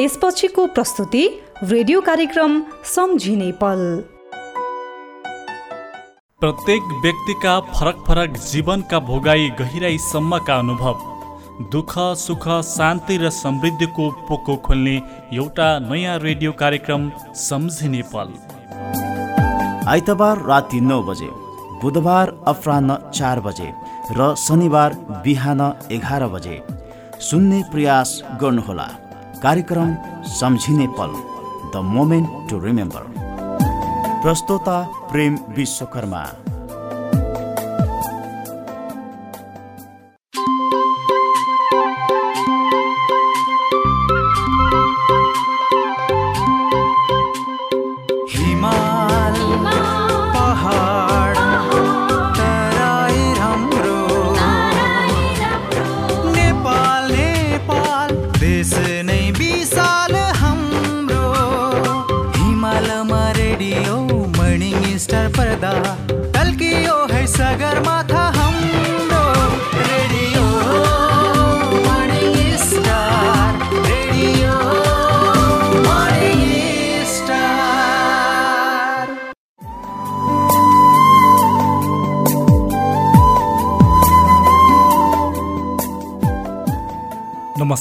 यसपछिको प्रस्तुति रेडियो कार्यक्रम सम्झिने पल। प्रत्येक व्यक्तिका फरक फरक जीवनका भोगाई गहिराईसम्मका अनुभव दुःख सुख शान्ति र समृद्धिको पोको खोल्ने एउटा नयाँ रेडियो कार्यक्रम सम्झिने पल। आइतबार राति नौ बजे बुधबार अपरान्न चार बजे र शनिबार बिहान एघार बजे। सुन्ने प्रयास गर्नुहोला। कार्यक्रम सम्झिने पल द मोमेन्ट टु रिमेम्बर प्रस्तोता प्रेम विश्वकर्मा।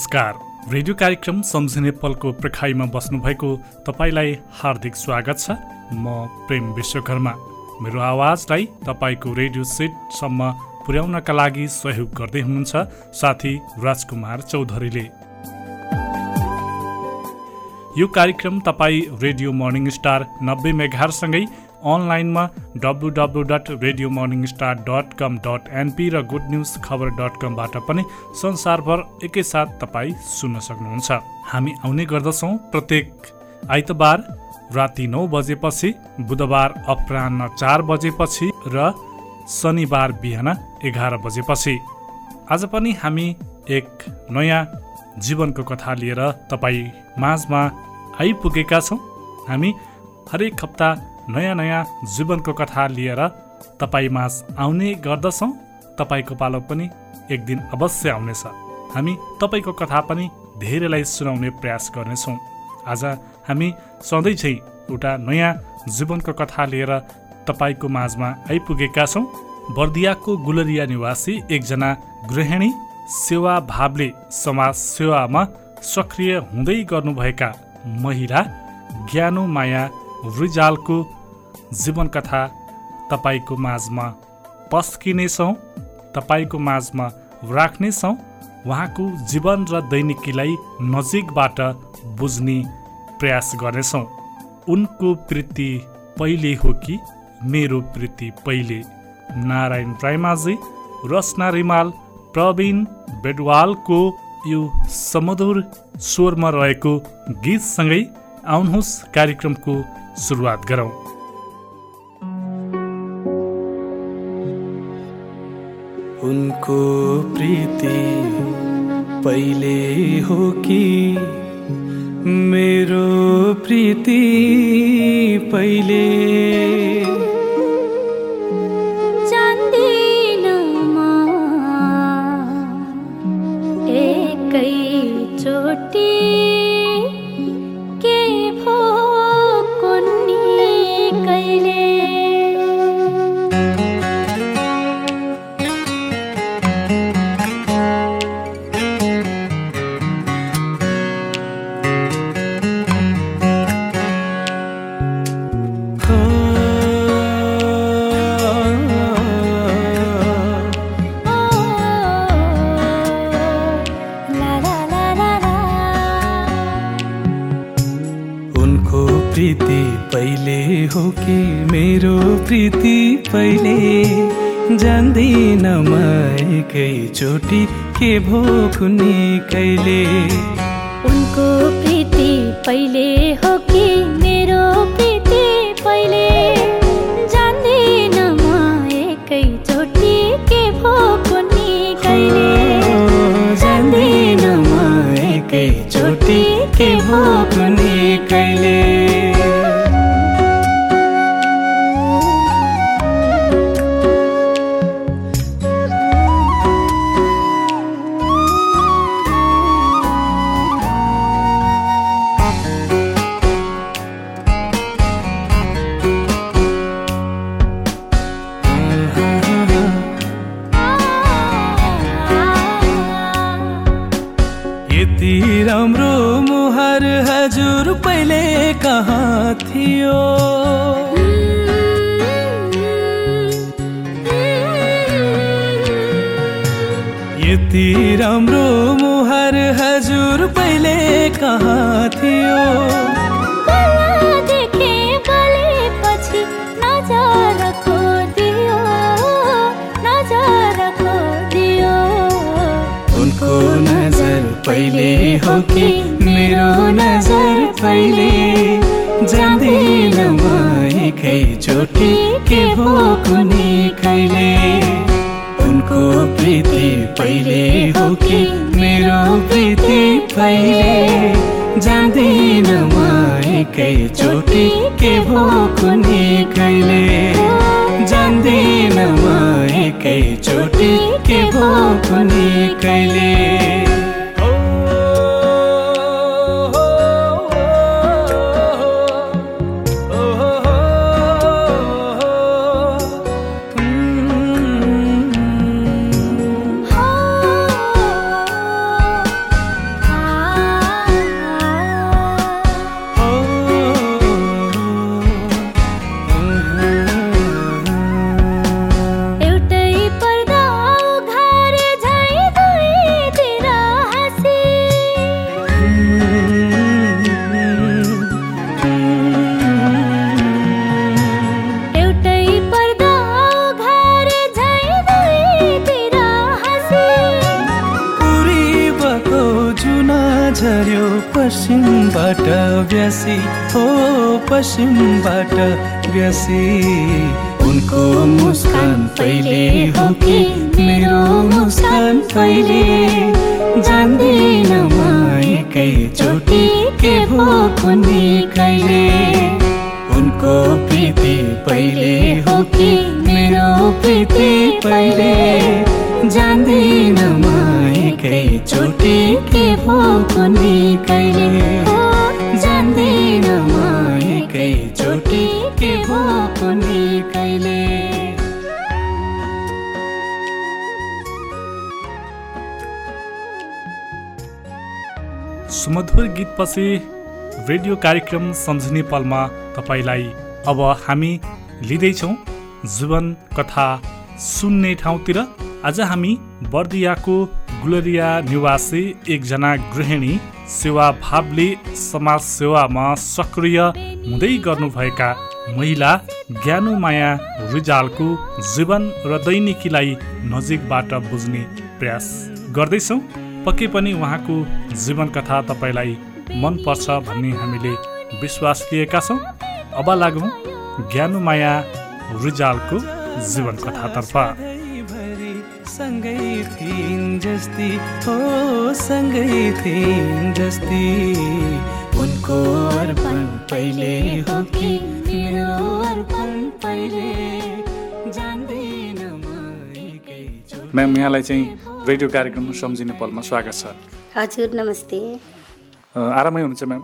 नमस्कार। रेडियो कार्यक्रम सम्झिने पलको प्रखाइमा बस्नुभएको तपाईँलाई हार्दिक स्वागत छ। म प्रेम विश्वकर्मा। मेरो आवाजलाई तपाईँको रेडियो सेटसम्म पुर्याउनका लागि सहयोग गर्दै हुनुहुन्छ साथी राजकुमार चौधरीले। यो कार्यक्रम तपाईँ रेडियो मर्निङ स्टार नब्बे मेघारसँगै अनलाइनमा W W dot radio morning star dot com dot NP र गुड न्युज खबर डट कमबाट पनि संसारभर एकैसाथ तपाईँ सुन्न सक्नुहुन्छ। हामी आउने गर्दछौँ प्रत्येक आइतबार राति नौ बजेपछि बुधबार अपरान्न चार बजेपछि र शनिबार बिहान एघार बजेपछि। आज पनि हामी एक नयाँ जीवनको कथा लिएर तपाईँ माझमा आइपुगेका छौँ। हामी हरेक हप्ता नयाँ नयाँ जीवनको कथा लिएर तपाईँ माझ आउने गर्दछौँ। तपाईँको पालो पनि एक दिन अवश्य आउनेछ। हामी तपाईँको कथा पनि धेरैलाई सुनाउने प्रयास गर्नेछौँ। आज हामी सधैँ चाहिँ एउटा नयाँ जीवनको कथा लिएर तपाईँको माझमा आइपुगेका छौँ। बर्दियाको गुलरिया निवासी एकजना गृहिणी सेवा भावले समाज सेवामा सक्रिय हुँदै गर्नुभएका महिला ज्ञानो माया रिजालको जीवन कथा तपाईँको माझमा पस्किनेछौँ तपाईँको माझमा राख्नेछौँ उहाँको जीवन र दैनिकीलाई नजिकबाट बुझ्ने प्रयास गर्नेछौँ। उनको प्रीति पहिले हो कि मेरो प्रीति पहिले? नारायण रायमाझी रचना रिमाल प्रवीण बेडवालको यो समधुर स्वरमा रहेको गीतसँगै आउनुहोस् कार्यक्रमको सुरुवात गरौँ। उनको प्रीति पहिले हो कि मेरो प्रीति पहिले? पश्चिमबाट ब्यासी उनको मुस्कान पहिले हो कि मेरो मुस्कान पहिले? जान्दिन म एकैचोटि के भो कुनै कहिले? उनको प्रीति पहिले हो कि मेरो प्रीति पहिले? जान्दिन म एकैचोटि के भो कुनै कहिले? एकैचोटि के रेडियो कार्यक्रम सम्झिने पलमा तपाईँलाई अब हामी लिँदैछौँ जीवन कथा सुन्ने ठाउँतिर। आज हामी बर्दियाको गुलरिया निवासी एकजना गृहिणी सेवा भावले समाज सेवामा सक्रिय हुँदै गर्नुभएका महिला ज्ञानुमाया रिजालको जीवन र दैनिकीलाई नजिकबाट बुझ्ने प्रयास गर्दैछौँ। पक्कै पनि उहाँको जीवन कथा तपाईँलाई मनपर्छ भन्ने हामीले विश्वास लिएका छौँ। अब लागौँ ज्ञानुमाया रिजालको जीवन कथातर्फ भरि सँगै थिइन् जस्ती हो सँगै थिइन् उनको अर्पण पहिले हो कि मेरो अर्पण पहिले? जान्दिन म एकैचोटि म्याम यहाँलाई चाहिँ रेडियो कार्यक्रम सम्झिने पलमा स्वागत छ। हजुर नमस्ते। आरामै हुनुहुन्छ म्याम?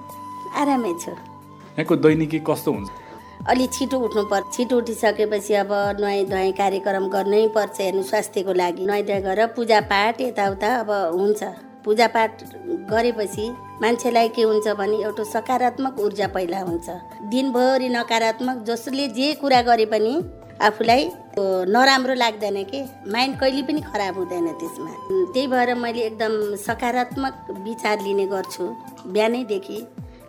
आरामै छु। यहाँको दैनिकी कस्तो हुन्छ? अलि छिटो उठ्नुपर्छ। छिटो उठिसकेपछि अब नुहाइ धुवाइ कार्यक्रम गर्नै पर्छ हेर्नु स्वास्थ्यको लागि। नुहाइ धुवाइ गरेर पूजापाठ यताउता अब हुन्छ। पूजापाठ गरेपछि मान्छेलाई के हुन्छ भने एउटा सकारात्मक ऊर्जा पैदा हुन्छ। दिनभरि नकारात्मक जसले जे कुरा गरे पनि आफूलाई नराम्रो लाग्दैन कि? माइन्ड कहिले पनि खराब हुँदैन त्यसमा। त्यही भएर मैले एकदम सकारात्मक विचार लिने गर्छु। बिहानैदेखि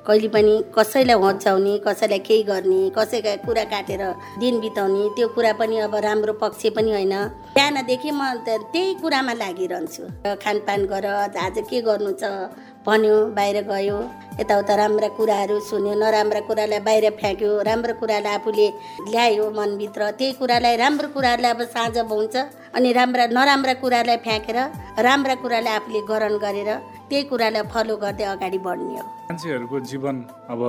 कहिले पनि कसैलाई हँचाउने कसैलाई केही गर्ने कसैका कुरा काटेर दिन बिताउने त्यो कुरा पनि अब राम्रो पक्ष पनि होइन। बिहानदेखि म त्यही कुरामा लागिरहन्छु। खानपान गर आज के गर्नु छ? भन्यो बाहिर गयो। यताउता राम्रा कुराहरू सुन्यो नराम्रा कुरालाई बाहिर फ्याँक्यो राम्रो कुरालाई आफूले ल्यायो मनभित्र। त्यही कुरालाई राम्रो कुराहरूलाई अब साँझ हुन्छ अनि राम्रा नराम्रा कुरालाई फ्याँकेर राम्रा कुरालाई आफूले ग्रहण गरेर त्यही कुरालाई फलो गर्दै अगाडि बढ्ने हो। मान्छेहरूको जीवन अब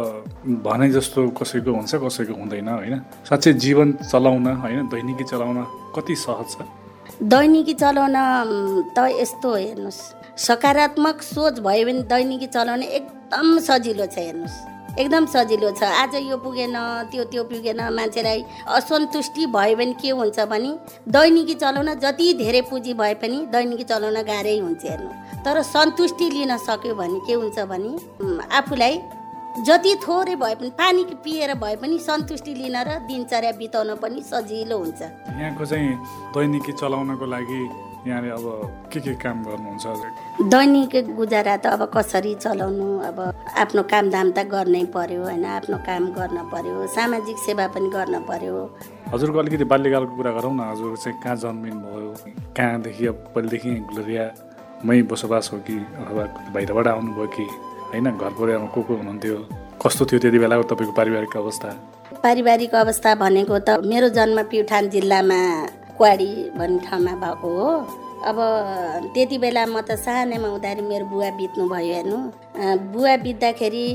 भने जस्तो कसैको हुन्छ कसैको हुँदैन होइन? साँच्चै जीवन चलाउन होइन? दैनिकी चलाउन कति सहज छ? दैनिकी चलाउन त यस्तो हेर्नुहोस्। सकारात्मक सोच भयो भने दैनिकी चलाउन एकदम सजिलो छ हेर्नुहोस्। एकदम सजिलो छ। आज यो पुगेन त्यो त्यो पुगेन मान्छेलाई असन्तुष्टि भयो भने के हुन्छ भने दैनिकी चलाउन जति धेरै पुँजी भए पनि दैनिकी चलाउन गाह्रै हुन्छ हेर्नु तर सन्तुष्टि लिन सक्यो भने के हुन्छ भने आफूलाई जति थोरै भए पनि पानी पिएर भए पनि सन्तुष्टि लिन र दिनचर्या बिताउन पनि सजिलो हुन्छ। यहाँको चाहिँ दैनिकी चलाउनको लागि यहाँले अब के के काम गर्नुहुन्छ दैनिक गुजारा त अब कसरी चलाउनु? अब आफ्नो कामदाम त गर्नै पर्यो होइन? आफ्नो काम गर्न पर्यो सामाजिक सेवा पनि गर्न पर्यो। हजुरको अलिकति बाल्यकालको कुरा गरौँ न। हजुर चाहिँ कहाँ जन्मिनु भयो? कहाँदेखि अब पहिलेदेखि ग्लोरियामै बसोबास हो कि? अथवा बाहिरबाट आउनुभयो कि? होइन घर परिवारमा को को हुनुहुन्थ्यो? कस्तो थियो त्यति बेलाको तपाईँको पारिवारिक अवस्था? पारिवारिक अवस्था भनेको त मेरो जन्म प्युठान जिल्लामा क्वाडी भन्ने ठाउँमा भएको हो। अब त्यति बेला म त सानैमा हुँदाखेरि मेरो बुवा बित्नु भयो हेर्नु। बुवा बित्दाखेरि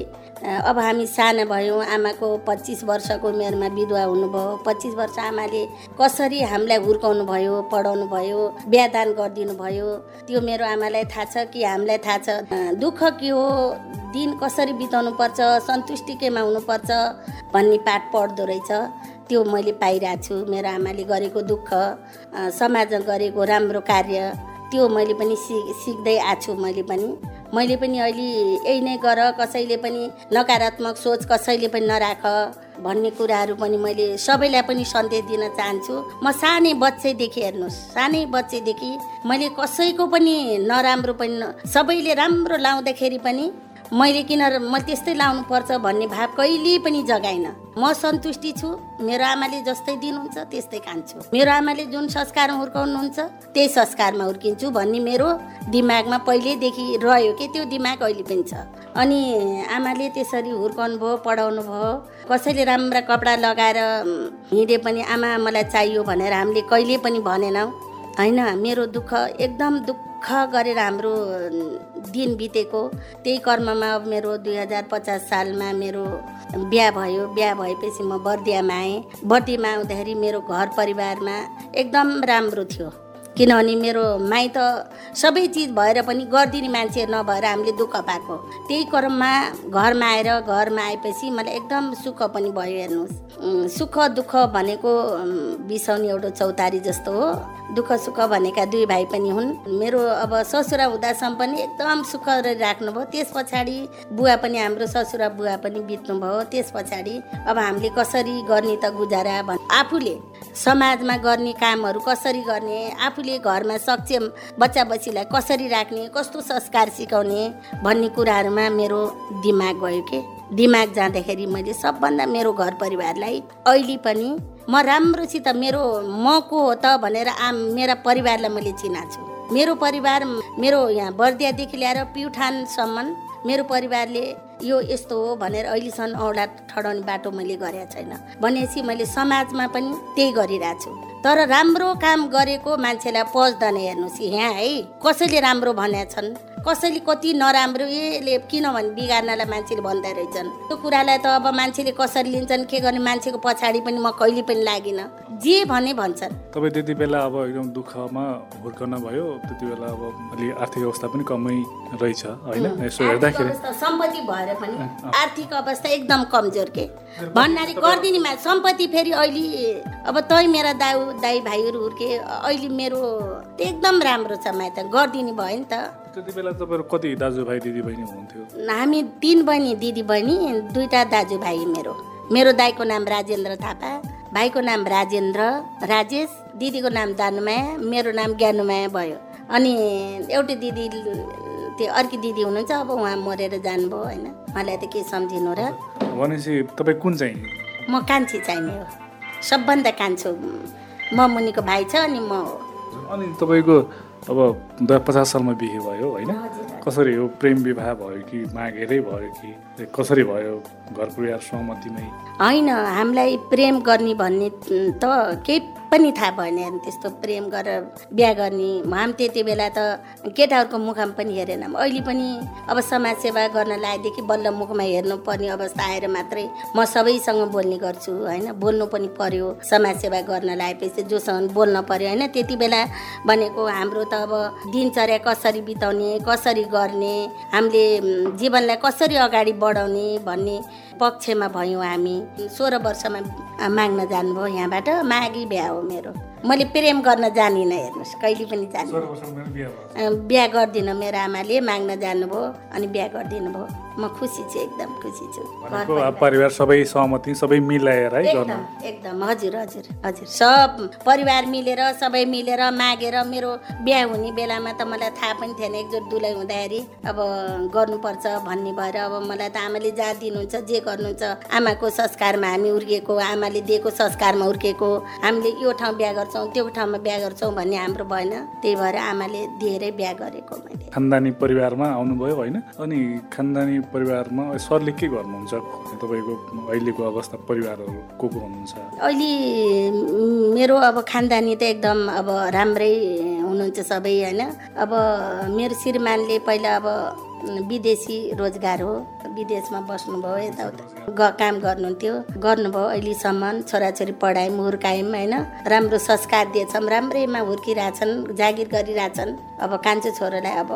अब हामी साना भयौँ आमाको पच्चिस वर्षको उमेरमा विधवा हुनुभयो। पच्चिस वर्ष आमाले कसरी हामीलाई हुर्काउनु भयो पढाउनु भयो बिहादान गरिदिनु भयो त्यो मेरो आमालाई थाहा छ कि हामीलाई थाहा छ? दुःख के हो? दिन कसरी बिताउनु पर्छ? सन्तुष्टि केमा हुनुपर्छ भन्ने पाठ पढ्दो रहेछ। त्यो मैले पाइरहेको छु। मेरो आमाले गरेको दुःख अँ, समाजमा गरेको राम्रो कार्य त्यो मैले पनि सिक सिक्दै आएको छु मैले पनि। मैले पनि अहिले यही नै गर कसैले पनि नकारात्मक सोच कसैले पनि नराख भन्ने कुराहरू पनि मैले सबैलाई पनि सन्देश दिन चाहन्छु। म सानै बच्चैदेखि हेर्नुहोस् सानै बच्चैदेखि मैले कसैको पनि नराम्रो पनि सबैले राम्रो लाउँदाखेरि पनि मैले किन म त्यस्तै लाउनुपर्छ भन्ने भाव कहिले पनि जगाइनँ। म सन्तुष्टि छु मेरो आमाले जस्तै दिनुहुन्छ त्यस्तै खान्छु। मेरो आमाले जुन संस्कारमा हुर्काउनुहुन्छ त्यही संस्कारमा हुर्किन्छु भन्ने मेरो दिमागमा पहिल्यैदेखि रह्यो कि त्यो दिमाग अहिले पनि छ। अनि आमाले त्यसरी हुर्काउनु भयो पढाउनु भयो कसैले राम्रा कपडा लगाएर हिँडे पनि आमा मलाई चाहियो भनेर हामीले कहिले पनि भनेनौँ। होइन मेरो दुःख एकदम दुःख गरेर हाम्रो दिन बितेको। त्यही कर्ममा अब मेरो दुई हजार पचास सालमा मेरो बिहा भयो। बिहा भएपछि म बर्दियामा आएँ। बर्दियामा आउँदाखेरि मेरो घर परिवारमा एकदम राम्रो थियो। किनभने मेरो माइत सबै चिज भएर पनि गरिदिने मान्छे नभएर हामीले दुःख पाएको त्यही क्रममा घरमा आएर घरमा आएपछि मलाई एकदम सुख पनि भयो हेर्नुहोस्। सुख दुःख भनेको बिसाउने एउटा चौतारी जस्तो हो। दुःख सुख भनेका दुई भाइ पनि हुन्। मेरो अब ससुरा हुँदासम्म पनि एकदम सुख राख्नुभयो त्यस पछाडि बुवा पनि हाम्रो ससुरा बुवा पनि बित्नुभयो। त्यस पछाडि अब हामीले कसरी गर्ने त गुजारा भन्। आफूले समाजमा गर्ने कामहरू कसरी गर्ने? आफूले घरमा सक्षम बच्चा बच्चीलाई कसरी राख्ने कस्तो संस्कार सिकाउने भन्ने कुराहरूमा मेरो दिमाग गयो के? दिमाग जाँदाखेरि मैले सबभन्दा मेरो घर परिवारलाई अहिले पनि म राम्रोसित मेरो म को हो त भनेर आम मेरा परिवारलाई मैले चिनाएको छु। मेरो परिवार मेरो यहाँ बर्दियादेखि ल्याएर प्युठानसम्म मेरो परिवारले यो यस्तो हो भनेर अहिलेसम्म औँला ठडाउने बाटो मैले गरेको छैन। भनेपछि मैले समाजमा पनि त्यही गरिरहेको छु। तर राम्रो काम गरेको मान्छेलाई पच्दैन हेर्नुहोस् यहाँ है कसैले राम्रो भनेका छन् कसैले कति नराम्रो यसले किनभने बिगार्नलाई मान्छेले भन्दा रहेछन्। त्यो कुरालाई त अब मान्छेले कसरी लिन्छन् के गर्ने मान्छेको पछाडि पनि म कहिले पनि लागिनँ। जे भने भन्छन्। तपाईँ त्यति बेला अब एकदम दुःखमा हुर्कन भयो त्यति बेला अब अलि आर्थिक अवस्था पनि कमै रहेछ होइन? यसो हेर्दाखेरि। सम्पत्ति भएर पनि आर्थिक अवस्था एकदम कमजोर के। भन्नाले गरिदिने मा सम्पत्ति फेरि अहिले अब तै मेरा दाउ दाई भाइहरू हुर्के अहिले मेरो एकदम राम्रो छ माइत गरिदिने भयो नि त। त्यति बेला तपाईँहरू कति दाजुभाइ दिदीबहिनी हुनुहुन्थ्यो? हामी तिन बहिनी दिदी बहिनी दुईवटा दाजुभाइ मेरो। मेरो दाईको नाम राजेन्द्र थापा भाइको नाम राजेन्द्र राजेश दिदीको नाम दानुमाया मेरो नाम ज्ञानुमाया भयो। अनि एउटै दिदी त्यो अर्की दिदी हुनुहुन्छ अब उहाँ मरेर जानुभयो होइन? मलाई त के सम्झिनु र। भनेपछि तपाईँ कुन चाहिँ? म कान्छी चाहिने हो। सबभन्दा कान्छो म मुनिको भाइ छ अनि म हो। अनि तपाईँको अब पचास सालमा बिहे भयो होइन? कसरी हो प्रेम विवाह भयो कि मागेरै भयो कि कसरी भयो? घर परिवार सहमतिमै होइन हामीलाई प्रेम गर्ने भन्ने त केही पनि थाहा भएन त्यस्तो प्रेम गरेर बिहा गर्ने। हामी त्यति बेला त केटाहरूको मुखमा पनि हेरेनौँ। अहिले पनि अब समाजसेवा गर्न लागेदेखि बल्ल मुखमा हेर्नुपर्ने अवस्था आएर मात्रै म सबैसँग बोल्ने गर्छु होइन? बोल्नु पनि पर्यो समाजसेवा गर्न लागेपछि जोसँग बोल्न पर्यो होइन? त्यति बेला भनेको हाम्रो त अब दिनचर्या कसरी बिताउने कसरी गर्ने हामीले जीवनलाई कसरी अगाडि बढाउने भन्ने पक्षमा भयौँ हामी। सोह्र वर्षमा माग्न जानुभयो यहाँबाट। मागी बिहा हो मेरो। मैले प्रेम गर्न जानिनँ हेर्नुहोस् कहिले पनि जानिनँ। अ, बिहा गरिदिनु मेरो आमाले माग्न जानुभयो अनि बिहा गरिदिनु भयो। म खुसी छु एकदम खुसी छु। परिवार। सबै सहमति सबै मिलाएर एकदम एकदम हजुर हजुर हजुर। सब परिवार मिलेर सबै मिलेर मागेर मेरो बिहा हुने बेलामा त मलाई थाहा पनि थिएन एकजोट दुलै हुँदाखेरि। अब गर्नुपर्छ भन्ने भएर अब मलाई त आमाले जहाँ दिनुहुन्छ जे गर्नुहुन्छ। आमाको संस्कारमा हामी हुर्किएको आमाले दिएको संस्कारमा हुर्किएको हामीले यो ठाउँ बिहा गर्छौँ त्यो ठाउँमा बिहा गर्छौँ भन्ने हाम्रो भएन। त्यही भएर आमाले दिएरै बिहा गरेको मैले। खानदानी परिवारमा आउनुभयो होइन? अनि खानदानी परिवारमा सरले के गर्नुहुन्छ? तपाईँको अहिलेको अवस्था परिवारहरू को को हुनुहुन्छ? अहिले मेरो अब खानदानी त एकदम अब राम्रै हुनुहुन्छ सबै होइन? अब मेरो श्रीमानले पहिला अब विदेशी रोजगार हो विदेशमा बस्नुभयो यताउता काम गर्नुहुन्थ्यो। गर्नुभयो अहिलेसम्म छोराछोरी पढायौँ हुर्कायौँ होइन? राम्रो संस्कार दिएछौँ राम्रैमा हुर्किरहेछन् जागिर गरिरहेछन्। अब कान्छो छोरोलाई अब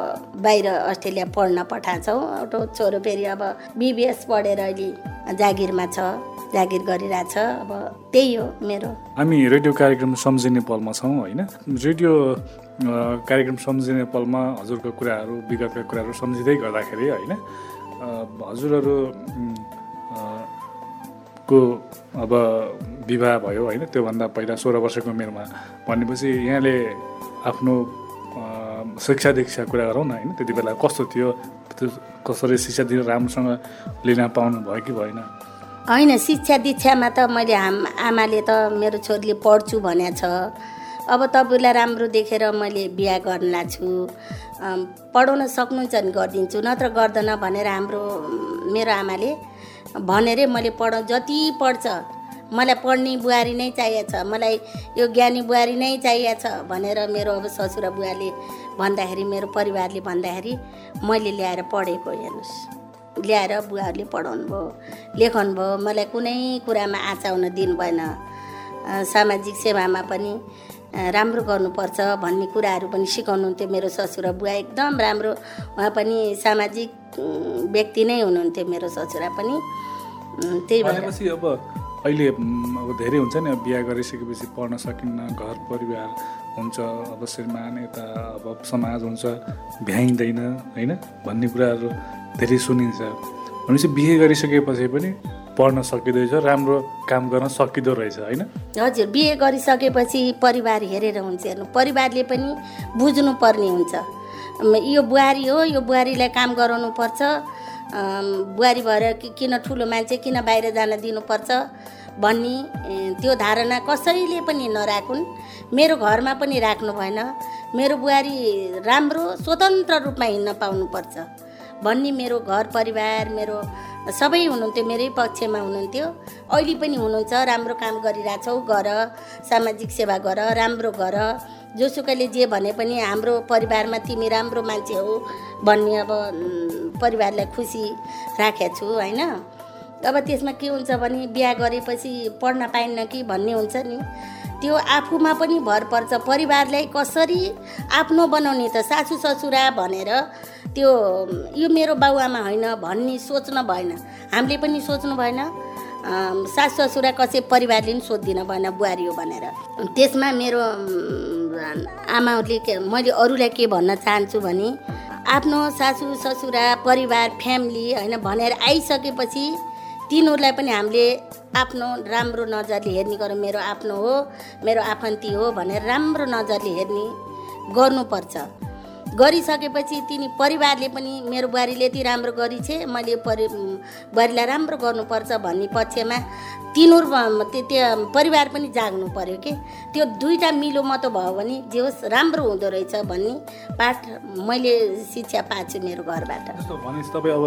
बाहिर अस्ट्रेलिया पढ्न पठाएछौँ एउटा छोरो फेरि अब बिबिएस पढेर अहिले जागिरमा छ जागिर गरिरहेछ। अब त्यही हो मेरो। हामी रेडियो कार्यक्रम सम्झिने पलमा छौँ होइन? रेडियो कार्यक्रम सम्झिने पलमा हजुरको कुराहरू विगतका कुराहरू सम्झिँदै गर्दाखेरि होइन हजुरहरू को अब विवाह भयो होइन त्योभन्दा पहिला सोह्र वर्षको उमेरमा भनेपछि यहाँले आफ्नो शिक्षा दीक्षा कुरा गरौँ न होइन त्यति बेला कस्तो थियो त्यो कसरी शिक्षा दिन राम्रोसँग लिन पाउनु भयो कि भएन? होइन शिक्षा दीक्षामा त मैले आमाले त मेरो छोरीले पढ्छु भनेको छ अब तपाईँलाई राम्रो देखेर मैले बिहा गर्न छु। पढाउन सक्नुहुन्छ भने गरिदिन्छु नत्र गर्दैन भनेर हाम्रो मेरो आमाले भनेरै मैले पढाउ जति पढ्छ मलाई पढ्ने बुहारी नै चाहिएको छ मलाई यो ज्ञानी बुहारी नै चाहिएको छ भनेर मेरो अब ससुरा बुवाले भन्दाखेरि मेरो परिवारले भन्दाखेरि मैले ल्याएर पढेको हेर्नुहोस्। ल्याएर बुवाहरूले पढाउनु भयो लेखाउनु भयो मलाई कुनै कुरामा आचाउन दिनु भएन सामाजिक सेवामा पनि राम्रो गर्नुपर्छ भन्ने कुराहरू पनि सिकाउनुहुन्थ्यो मेरो ससुरा बुवा एकदम राम्रो। उहाँ पनि सामाजिक व्यक्ति नै हुनुहुन्थ्यो मेरो ससुरा पनि। त्यही भएर। अब अहिले अब धेरै हुन्छ नि अब बिहा गरिसकेपछि पढ्न सकिन्न घर परिवार हुन्छ अब श्रीमान यता अब समाज हुन्छ भ्याइँदैन होइन? भन्ने कुराहरू धेरै सुनिन्छ। भनेपछि बिहे गरिसकेपछि पनि पढ्न सकिँदैछ राम्रो काम गर्न सकिँदो रहेछ होइन? हजुर बिहे गरिसकेपछि परिवार हेरेर हुन्छ हेर्नु। परिवारले पनि बुझ्नु पर्ने हुन्छ यो बुहारी हो यो बुहारीलाई काम गराउनु पर्छ बुहारी भएर किन ठुलो मान्छे किन बाहिर जान दिनुपर्छ भन्ने त्यो धारणा कसैले पनि नराखुन्। मेरो घरमा पनि राख्नु भएन। मेरो बुहारी राम्रो स्वतन्त्र रूपमा हिँड्न पाउनुपर्छ। भन्ने मेरो घर परिवार मेरो सबै हुनुहुन्थ्यो मेरै पक्षमा हुनुहुन्थ्यो। अहिले पनि हुनुहुन्छ राम्रो काम गरिरहेछौ गर सामाजिक सेवा गर राम्रो गर। जोसुकैले जे भने पनि हाम्रो परिवारमा तिमी राम्रो मान्छे हो भन्ने अब परिवारलाई खुसी राखेको छु होइन? अब त्यसमा के हुन्छ भने बिहा गरेपछि पढ्न पाइन्न कि भन्ने हुन्छ नि। त्यो आफूमा पनि भर पर्छ। परिवारलाई कसरी आफ्नो बनाउने त सासु ससुरा भनेर त्यो यो मेरो बाबुआमा होइन भन्ने सोच्न भएन। हामीले पनि सोच्नु भएन। सासु ससुरा कसै परिवारले पनि सोधिदिन भएन बुहारी हो भनेर। त्यसमा मेरो आमाहरूले मैले अरूलाई के भन्न चाहन्छु भने आफ्नो सासु ससुरा परिवार फ्यामिली होइन भनेर आइसकेपछि तिनीहरूलाई पनि हामीले आफ्नो राम्रो नजरले हेर्ने गरौँ। मेरो आफ्नो हो मेरो आफन्ती हो भनेर राम्रो नजरले हेर्ने गर्नुपर्छ। गरिसकेपछि तिनी परिवारले पनि मेरो बुहारीले यति राम्रो गरिछे मैले परि बुहारीलाई राम्रो गर्नुपर्छ भन्ने पक्षमा तिनीहरू त्यो त्यो परिवार पनि जाग्नु पर्यो कि? त्यो दुईवटा मिलो मतो भयो भने जे होस् राम्रो हुँदो रहेछ भन्ने पाठ मैले शिक्षा पाएको छु मेरो घरबाट। तपाईँ अब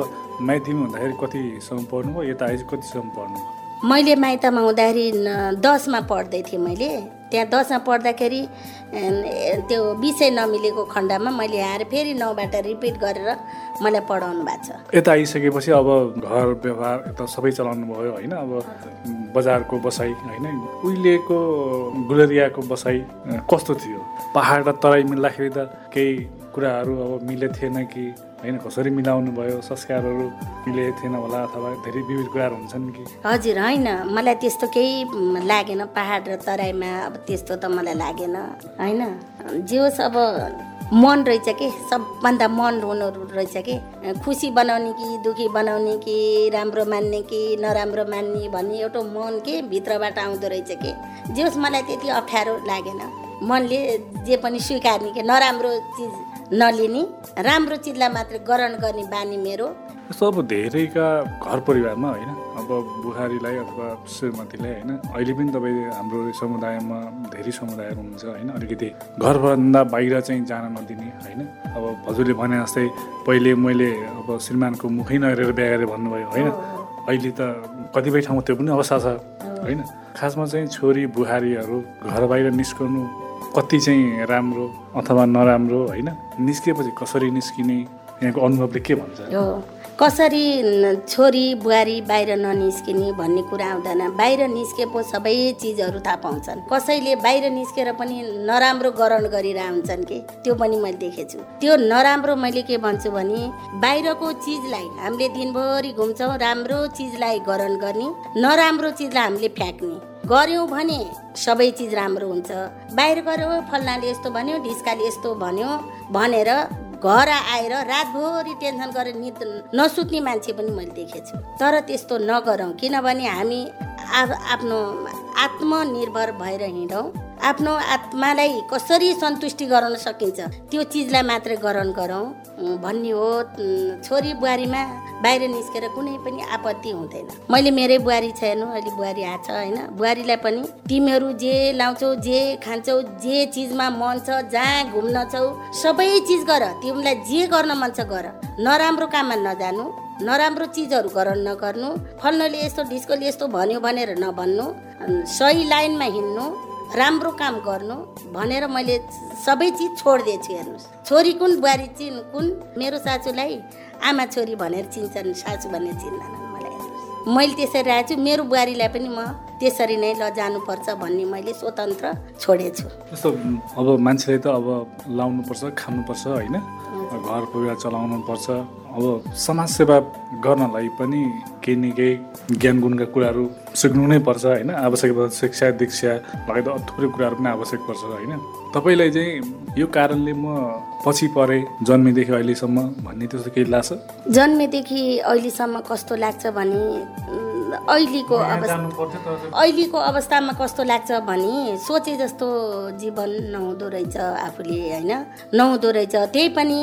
माइतीमा हुँदाखेरि कतिसम्म पढ्नुभयो? यता आएपछि कतिसम्म पढ्नुभयो? मैले माइतमा हुँदाखेरि दसमा पढ्दै थिएँ मैले। त्यहाँ दसमा पढ्दाखेरि त्यो विषय नमिलेको खण्डमा मैले आएर फेरि नौबाट रिपिट गरेर मलाई पढाउनु भएको छ। यता आइसकेपछि अब घर व्यवहार यता सबै चलाउनु भयो होइन? अब बजारको बसाइ होइन? उहिलेको गुलरियाको बसाइ कस्तो थियो? पहाड र तराई मिल्दाखेरि त केही कुराहरू अब मिले थिएन कि होइन कसरी मिलाउनु भयो संस्कारहरू मिले थिएन होला अथवा धेरै विविध कुराहरू हुन्छन् कि? हजुर होइन। मलाई त्यस्तो केही लागेन पाहाड र तराईमा अब त्यस्तो त मलाई लागेन होइन। जे होस् अब मन रहेछ कि? सबभन्दा मन हुनु रहेछ कि? खुसी बनाउने कि दुःखी बनाउने कि राम्रो मान्ने कि नराम्रो मान्ने भन्ने एउटा मन के? भित्रबाट आउँदो रहेछ कि? जे होस् मलाई त्यति अप्ठ्यारो लागेन। मनले जे पनि स्वीकार्ने कि नराम्रो चिज नलिने राम्रो चिजलाई मात्रै ग्रहण गर्ने बानी मेरो। जस्तो अब धेरैका घर परिवारमा होइन अब बुहारीलाई अथवा श्रीमतीलाई होइन अहिले पनि तपाईँ हाम्रो समुदायमा धेरै समुदायहरू हुनुहुन्छ होइन अलिकति घरभन्दा बाहिर चाहिँ जान नदिने होइन। अब हजुरले भने जस्तै पहिले मैले अब श्रीमानको मुखै नहेरेर बिहा गरेँ भन्नुभयो होइन। अहिले त कतिपय ठाउँमा त्यो पनि अवस्था छ होइन। खासमा चाहिँ छोरी बुहारीहरू घर बाहिर निस्कनु कति चाहिँ राम्रो अथवा नराम्रो होइन निस्किएपछि कसरी निस्किने यहाँको अनुभवले के भन्छ? कसरी छोरी बुहारी बाहिर ननिस्किने भन्ने कुरा आउँदैन। बाहिर निस्के पो सबै चिजहरू थाहा पाउँछन्। कसैले बाहिर निस्केर पनि नराम्रो ग्रहण गरेर आउँछन् कि? त्यो पनि मैले देखेछु। त्यो नराम्रो मैले के भन्छु भने बाहिरको चिजलाई हामीले दिनभरि घुम्छौँ राम्रो चिजलाई ग्रहण गर्ने नराम्रो चिजलाई हामीले फ्याँक्ने। गऱ्यौँ भने सबै चिज राम्रो हुन्छ। बाहिर गऱ्यो फल्नाले यस्तो भन्यो ढिस्काले यस्तो भन्यो भनेर घर आएर रातभरि टेन्सन गरेर निद नसुत्ने मान्छे पनि मैले देखेछु। तर त्यस्तो नगरौँ। किनभने हामी आ- आफ्नो आत्मनिर्भर भएर हिँडौँ। आफ्नो आत्मालाई कसरी सन्तुष्टि गराउन सकिन्छ त्यो चिजलाई मात्रै ग्रहण गरौँ। भन्ने हो छोरी बुहारीमा बाहिर निस्केर कुनै पनि आपत्ति हुँदैन। मैले मेरै बुहारी छ हेर्नु अहिले बुहारी आएको छ होइन? बुहारीलाई पनि तिमीहरू जे लाउँछौ जे खान्छौ जे चिजमा मन छ जहाँ घुम्न छौ सबै चिज गर। तिमीलाई जे गर्न मन छ गर। नराम्रो काममा नजानु। नराम्रो चिजहरू ग्रहण नगर्नु। फल्नले यस्तो ढिस्कोले यस्तो भन्यो भनेर नभन्नु। सही लाइनमा हिँड्नु राम्रो काम गर्नु भनेर मैले सबै चिज छोडिदिएछु हेर्नुहोस्। छोरी कुन बुहारी चिन कुन? मेरो सासूलाई आमा छोरी भनेर चिन्छन् सासू भनेर चिन्दैनन् मलाई हेर्नुहोस्। मैले त्यसरी आएको छु मेरो बुहारीलाई पनि म त्यसरी नै ल जानुपर्छ भन्ने मैले स्वतन्त्र छोडेछु। जस्तो अब मान्छेले त अब लाउनुपर्छ खानुपर्छ होइन? घर परिवार चलाउनुपर्छ। अब समाजसेवा गर्नलाई पनि केही न केही ज्ञान गुणका कुराहरू सिक्नु नै पर्छ होइन? आवश्यक पर्छ शिक्षा दीक्षा लगायत थुप्रै कुराहरू पनि आवश्यक पर्छ होइन? तपाईँलाई चाहिँ यो कारणले म पछि परेँ जन्मेदेखि अहिलेसम्म भन्ने त्यस्तो केही लाग्छ? जन्मेदेखि अहिलेसम्म कस्तो लाग्छ भने अहिलेको अवस्था अहिलेको अवस्थामा कस्तो लाग्छ भने सोचे जस्तो जीवन नहुँदो रहेछ आफूले होइन? नहुँदो रहेछ। त्यही पनि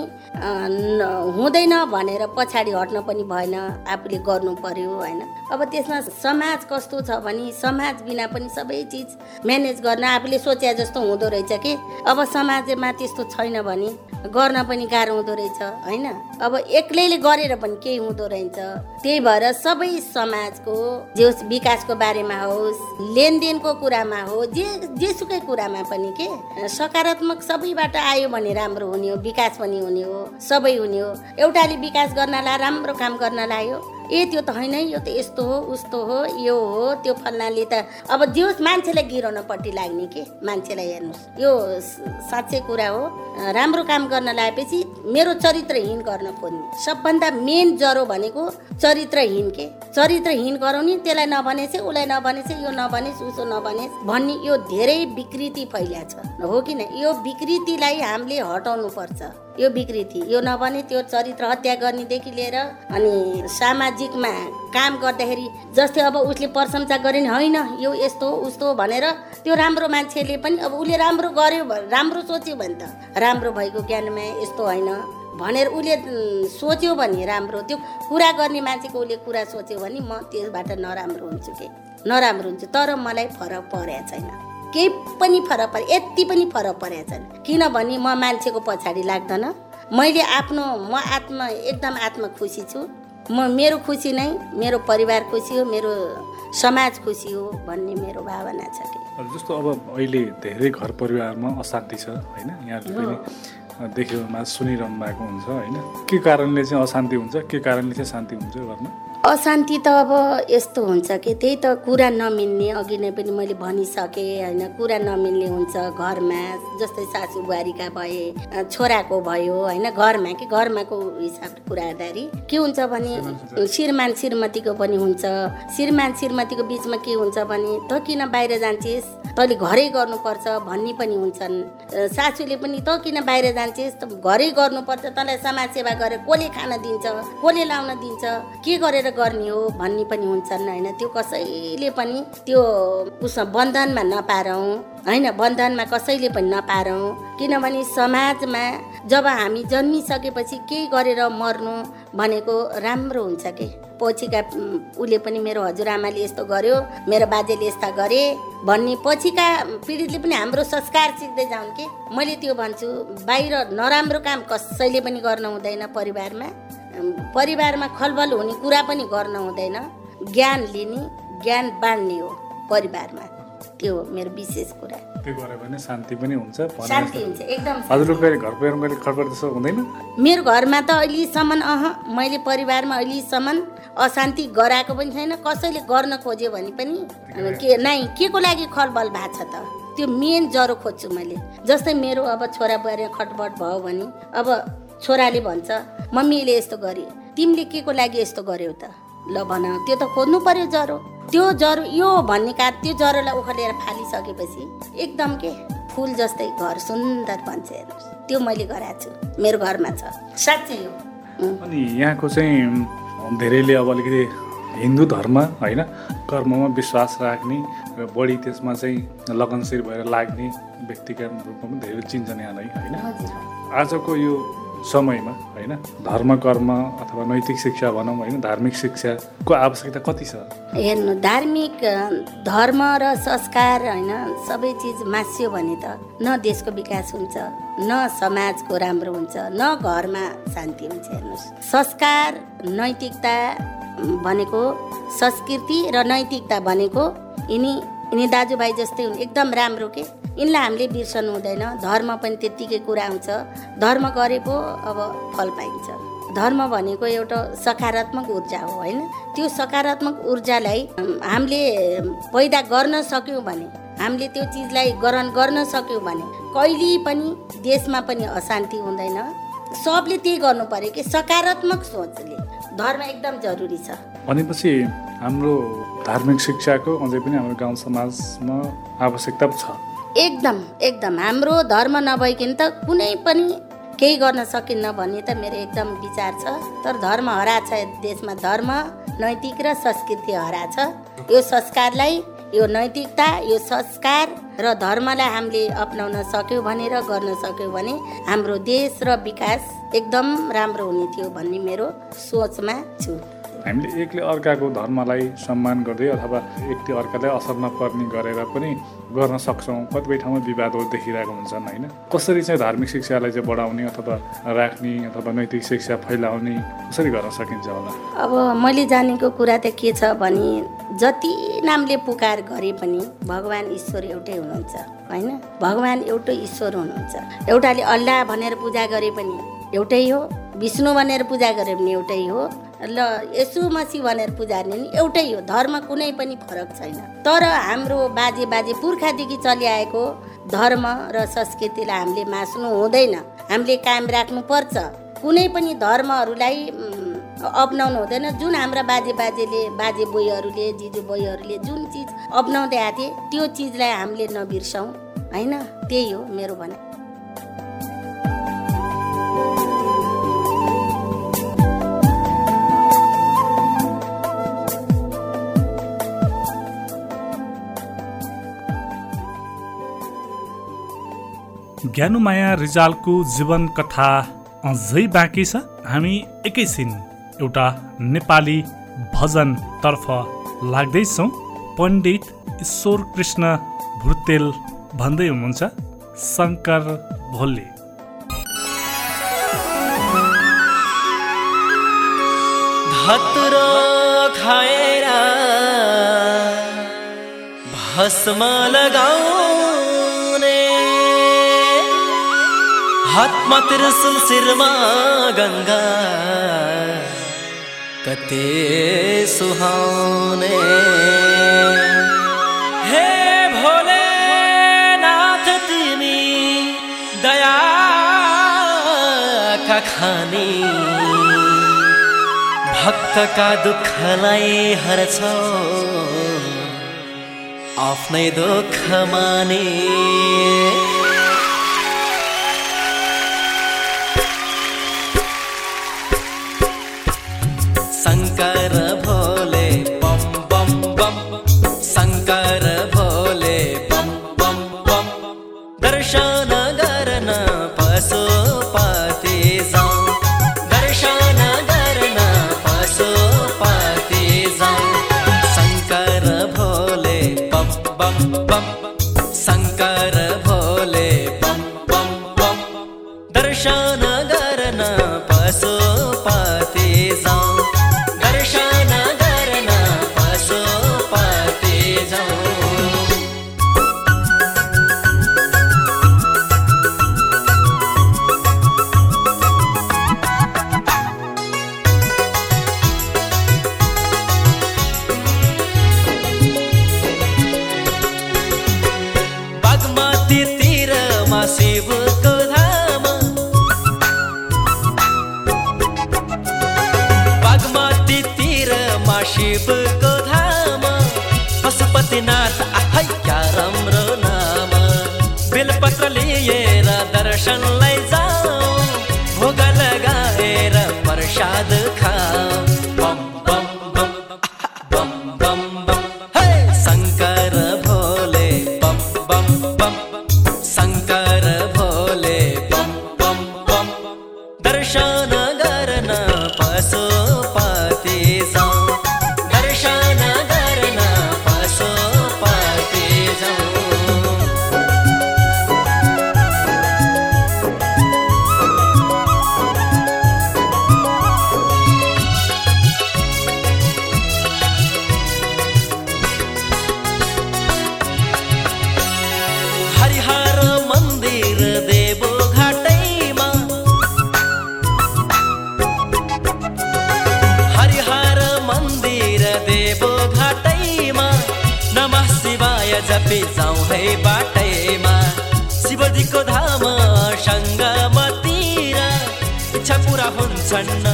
हुँदैन भनेर पछाडि हट्न पनि भएन आफूले गर्नु पर्यो होइन? अब त्यसमा समाज कस्तो छ भने समाज बिना पनि सबै चिज म्यानेज गर्न आफूले सोचे जस्तो हुँदो रहेछ कि? अब समाजमा त्यस्तो छैन भने गर्न पनि गाह्रो हुँदो रहेछ होइन? अब एक्लैले गरेर पनि केही हुँदो रहेछ। त्यही भएर सबै समाजको जे होस् विकासको बारेमा होस् लेनदेनको कुरामा हो जे जेसुकै कुरामा पनि के सकारात्मक सबैबाट आयो भने राम्रो हुने हो विकास पनि हुने हो सबै हुने हो। एउटाले विकास गर्नलाई राम्रो काम गर्न लाग्यो ए त्यो त होइन यो त यस्तो हो उस्तो हो यो हो त्यो फल्नाले त अब होस् मान्छेलाई गिराउनपट्टि लाग्ने के? मान्छेलाई हेर्नुहोस् यो साँच्चै कुरा हो। राम्रो काम गर्न लागेपछि मेरो चरित्रहीन गर्न खोज्ने। सबभन्दा मेन जरो भनेको चरित्रहीन के? चरित्रहीन गराउने त्यसलाई नभनेछ उसलाई नभनेछ यो नभनेस् उसो नभनेस् भन्ने यो धेरै विकृति फैलिएको छ। हो किन यो विकृतिलाई हामीले हटाउनु यो विकृति यो नभने त्यो चरित्र हत्या गर्नेदेखि लिएर अनि सामाजिकमा काम गर्दाखेरि जस्तै अब उसले प्रशंसा गरे नि होइन यो यस्तो उस्तो भनेर त्यो राम्रो मान्छेले पनि अब उसले राम्रो गर्यो राम्रो सोच्यो भने त राम्रो भएको ज्ञानमा यस्तो होइन भनेर उसले सोच्यो भने राम्रो त्यो कुरा गर्ने मान्छेको उसले कुरा सोच्यो भने म त्यसबाट नराम्रो हुन्छु कि? नराम्रो हुन्छु। तर मलाई फरक परेको छैन। केही पनि फरक परे यति पनि फरक परेको छैन किनभने म मान्छेको पछाडि लाग्दैन। मैले आफ्नो म आत्मा एकदम आत्मा खुसी छु। म मेरो खुसी नै मेरो परिवार खुसी हो मेरो समाज खुसी हो भन्ने मेरो भावना छ कि। जस्तो अब अहिले धेरै घर परिवारमा अशान्ति छ होइन? यहाँले पनि देख्योमा सुनिरहनु भएको हुन्छ होइन? के कारणले चाहिँ अशान्ति हुन्छ? के कारणले चाहिँ शान्ति हुन्छ घरमा? अशान्ति त अब यस्तो हुन्छ कि त्यही त कुरा नमिल्ने। अघि नै पनि मैले भनिसकेँ होइन कुरा नमिल्ने हुन्छ घरमा। जस्तै सासू बुहारीका भए छोराको भयो होइन घरमा कि घरमाको हिसाबले कुरा के हुन्छ भने श्रीमान श्रीमतीको पनि हुन्छ। श्रीमान श्रीमतीको बिचमा के हुन्छ भने त किन बाहिर जान्छेस्? तैँले घरै गर्नुपर्छ भन्ने पनि हुन्छन्। सासूले पनि त किन बाहिर जान्छेस्? त घरै गर्नुपर्छ। तँलाई समाजसेवा गरेर कसले खान दिन्छ? कसले लाउन दिन्छ? के गरेर गर्ने हो भन्ने पनि हुन्छन् होइन? त्यो कसैले पनि त्यो उसमा बन्धनमा नपारौँ होइन? बन्धनमा कसैले पनि नपारौँ। किनभने समाजमा जब हामी जन्मिसकेपछि केही गरेर मर्नु भनेको राम्रो हुन्छ कि? पछिका उसले पनि मेरो हजुरआमाले यस्तो गर्यो मेरो बाजेले यस्ता गरे भन्ने पछिका पिँढीले पनि हाम्रो संस्कार सिक्दै जाउन् कि? मैले त्यो भन्छु बाहिर नराम्रो काम कसैले पनि गर्न हुँदैन परिवारमा। परिवारमा खलबल हुने कुरा पनि गर्न हुँदैन। ज्ञान लिने ज्ञान बाँड्ने हो परिवारमा। त्यो हो मेरो विशेष कुरा। त्यो भने शान्ति पनि हुन्छ शान्ति हुन्छ एकदम घर परिवारमा हुँदैन। मेरो घरमा त अहिलेसम्म अह मैले परिवारमा अहिलेसम्म अशान्ति गराएको पनि छैन। कसैले गर्न खोज्यो भने पनि के नै के को लागि खलबल भएको छ त? त्यो मेन जरो खोज्छु मैले। जस्तै मेरो अब छोरा बुहारी खटबट भयो भने अब छोराले भन्छ मम्मीले यस्तो गरे तिमीले के को लागि यस्तो गर्यौ त? ल भन त्यो त खोज्नु पर्यो जरो त्यो जरो यो भन्ने का त्यो जरोलाई उखालेर फालिसकेपछि एकदम के फुल जस्तै घर सुन्दर बन्छ हेर्नुहोस्। त्यो मैले गराएको छु। मेरो घरमा छ। साँच्चै हो। अनि यहाँको चाहिँ धेरैले अब अलिकति हिन्दू धर्म होइन कर्ममा विश्वास राख्ने र बढी त्यसमा चाहिँ लगनशील भएर लाग्ने व्यक्तिका रूपमा पनि धेरै चिन्छन् यहाँलाई होइन। हजुर। आजको यो समयमा होइन? धर्म कर्म अथवा नैतिक शिक्षा भनौँ होइन? धार्मिक शिक्षाको आवश्यकता कति छ? हेर्नु धार्मिक धर्म र संस्कार होइन सबै चिज मास्यो भने त न देशको विकास हुन्छ न समाजको राम्रो हुन्छ न घरमा शान्ति हुन्छ हेर्नुहोस्। संस्कार नैतिकता भनेको संस्कृति र नैतिकता भनेको यिनी यिनी दाजुभाइ जस्तै हुन् एकदम राम्रो के? यिनलाई हामीले बिर्सनु हुँदैन। धर्म पनि त्यत्तिकै कुरा आउँछ धर्म गरेको अब फल पाइन्छ। धर्म भनेको एउटा सकारात्मक ऊर्जा हो होइन? त्यो सकारात्मक ऊर्जालाई हामीले पैदा गर्न सक्यौँ भने हामीले त्यो चिजलाई ग्रहण गर्न सक्यौँ भने कहिले पनि देशमा पनि अशान्ति हुँदैन। सबले त्यही गर्नु पर्यो कि सकारात्मक सोचले। धर्म एकदम जरुरी छ। भनेपछि हाम्रो धार्मिक शिक्षाको अझै पनि हाम्रो गाउँ समाजमा आवश्यकता छ। एकदम एकदम। हाम्रो धर्म नभइकन त कुनै पनि केही गर्न सकिन्न भन्ने त मेरो एकदम विचार छ। तर धर्म हरा छ देशमा धर्म नैतिक र संस्कृति हरा छ। यो संस्कारलाई यो नैतिकता यो संस्कार र धर्मलाई हामीले अप्नाउन सक्यौँ भने र गर्न सक्यौँ भने हाम्रो देश र विकास एकदम राम्रो हुने थियो भन्ने मेरो सोचमा छु। हामीले एकले अर्काको धर्मलाई सम्मान गर्दै अथवा एकले अर्कालाई असर नपर्ने गरेर पनि गर्न सक्छौँ कतिपय ठाउँमा विवादहरू देखिरहेको हुन्छन् होइन? कसरी चाहिँ धार्मिक शिक्षालाई चाहिँ बढाउने अथवा राख्ने अथवा नैतिक शिक्षा फैलाउने कसरी गर्न सकिन्छ होला? अब मैले जानेको कुरा त के छ भने जति नामले पुकार गरे पनि भगवान् ईश्वर एउटै हुनुहुन्छ होइन? भगवान् एउटै ईश्वर हुनुहुन्छ। एउटाले अल्लाह भनेर पूजा गरे पनि एउटै हो। विष्णु भनेर पूजा गरे पनि एउटै हो ल यसु मसी भनेर पूजा गर्ने नि एउटै हो। धर्म कुनै पनि फरक छैन। तर हाम्रो बाजे बाजे पुर्खादेखि चलिआएको धर्म र संस्कृतिलाई हामीले मास्नु हुँदैन। हामीले कायम राख्नुपर्छ। कुनै पनि धर्महरूलाई अप्नाउनु हुँदैन। जुन हाम्रा बाजे बाजेले बाजे बोईहरूले जिजु बोईहरूले जुन चिज अप्नाउँदै आएको थिए त्यो चिजलाई हामीले नबिर्सौँ। होइन? त्यही हो मेरो भनाइ। ज्ञानुमाया रिजालको जीवन कथा अझै बाँकी छ? हामी एकैछिन एउटा नेपाली भजनतर्फ लाग्दैछौँ। पण्डित ईश्वर कृष्ण भुर्तेल भन्दै हुनुहुन्छ शङ्कर धतुरो खाएर भस्म लगाउने हातमा त्रिशुल शिरमा गङ्गा कते सुहाउने हे भोले नाथ तिमी दया का खानी भक्तका दुःखलाई हर्छौ आफ्नै दुःख माने है बाटैमा। शिवजीको धाम सङ्गमतिर इच्छा पुरा हुन्छन्।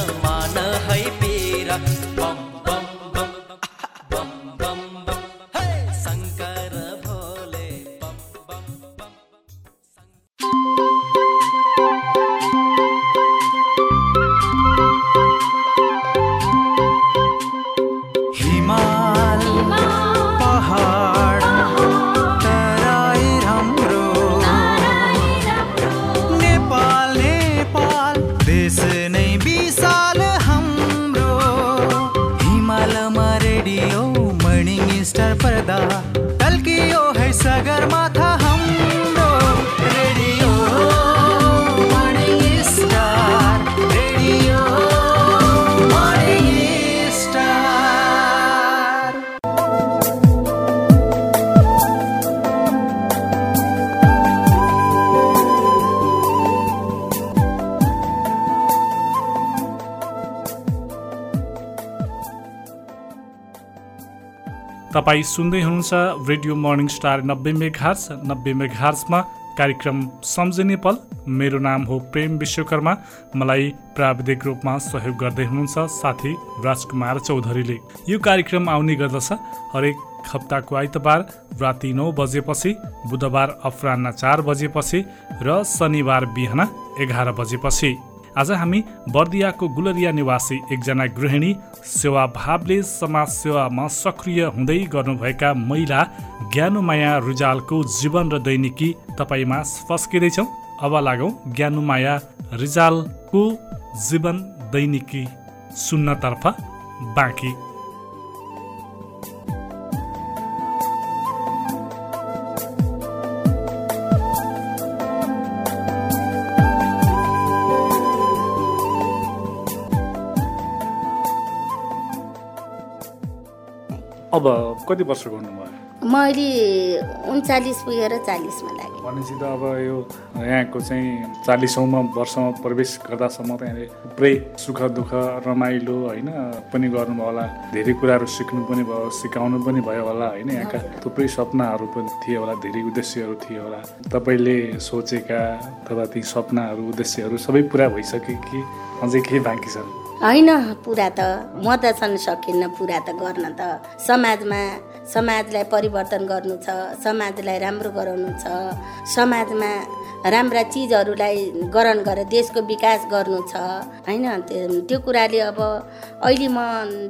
तपाईँ सुन्दै हुनुहुन्छ रेडियो मर्निङ स्टार नब्बे मेघार्स नब्बे मेघार्समा कार्यक्रम सम्झिने पल। मेरो नाम हो प्रेम विश्वकर्मा। मलाई प्राविधिक रूपमा सहयोग गर्दै हुनुहुन्छ साथी राजकुमार चौधरीले। यो कार्यक्रम आउने गर्दछ हरेक हप्ताको आइतबार राति नौ बजेपछि बुधबार अपरान्न चार बजेपछि र शनिबार बिहान एघार बजेपछि। आज हामी बर्दियाको गुलरिया निवासी एकजना गृहिणी सेवाभावले समाज सेवामा सक्रिय हुँदै गर्नुभएका महिला ज्ञानुमाया रुजालको जीवन र दैनिकी तपाईँमा फस्किँदैछौँ। अब लागौँ ज्ञानुमाया रिजालको जीवन दैनिकी सुन्नतर्फ बाँकी। अब कति वर्षको हुनुभयो म अहिले उन्चालिस पुगेर चालिसमा लागेँ। भनेपछि त अब यो यहाँको चाहिँ चालिसौँमा वर्षमा प्रवेश गर्दासम्म त यहाँले पुरै सुख दुःख रमाइलो होइन पनि गर्नुभयो होला। धेरै कुराहरू सिक्नु पनि भयो सिकाउनु पनि भयो होला होइन यहाँका थुप्रै सपनाहरू पनि थिए होला धेरै उद्देश्यहरू थिए होला। तपाईँले सोचेका अथवा ती सपनाहरू उद्देश्यहरू सबै पुरा भइसके कि अझै केही बाँकी छ? होइन पुरा त। म त छन् सकिन्न पुरा त गर्न त। समाजमा समाजलाई परिवर्तन गर्नु छ समाजलाई राम्रो गराउनु छ। समाजमा राम्रा चिजहरूलाई ग्रहण गरेर देशको विकास गर्नु छ होइन? त्यो त्यो कुराले अब अहिले म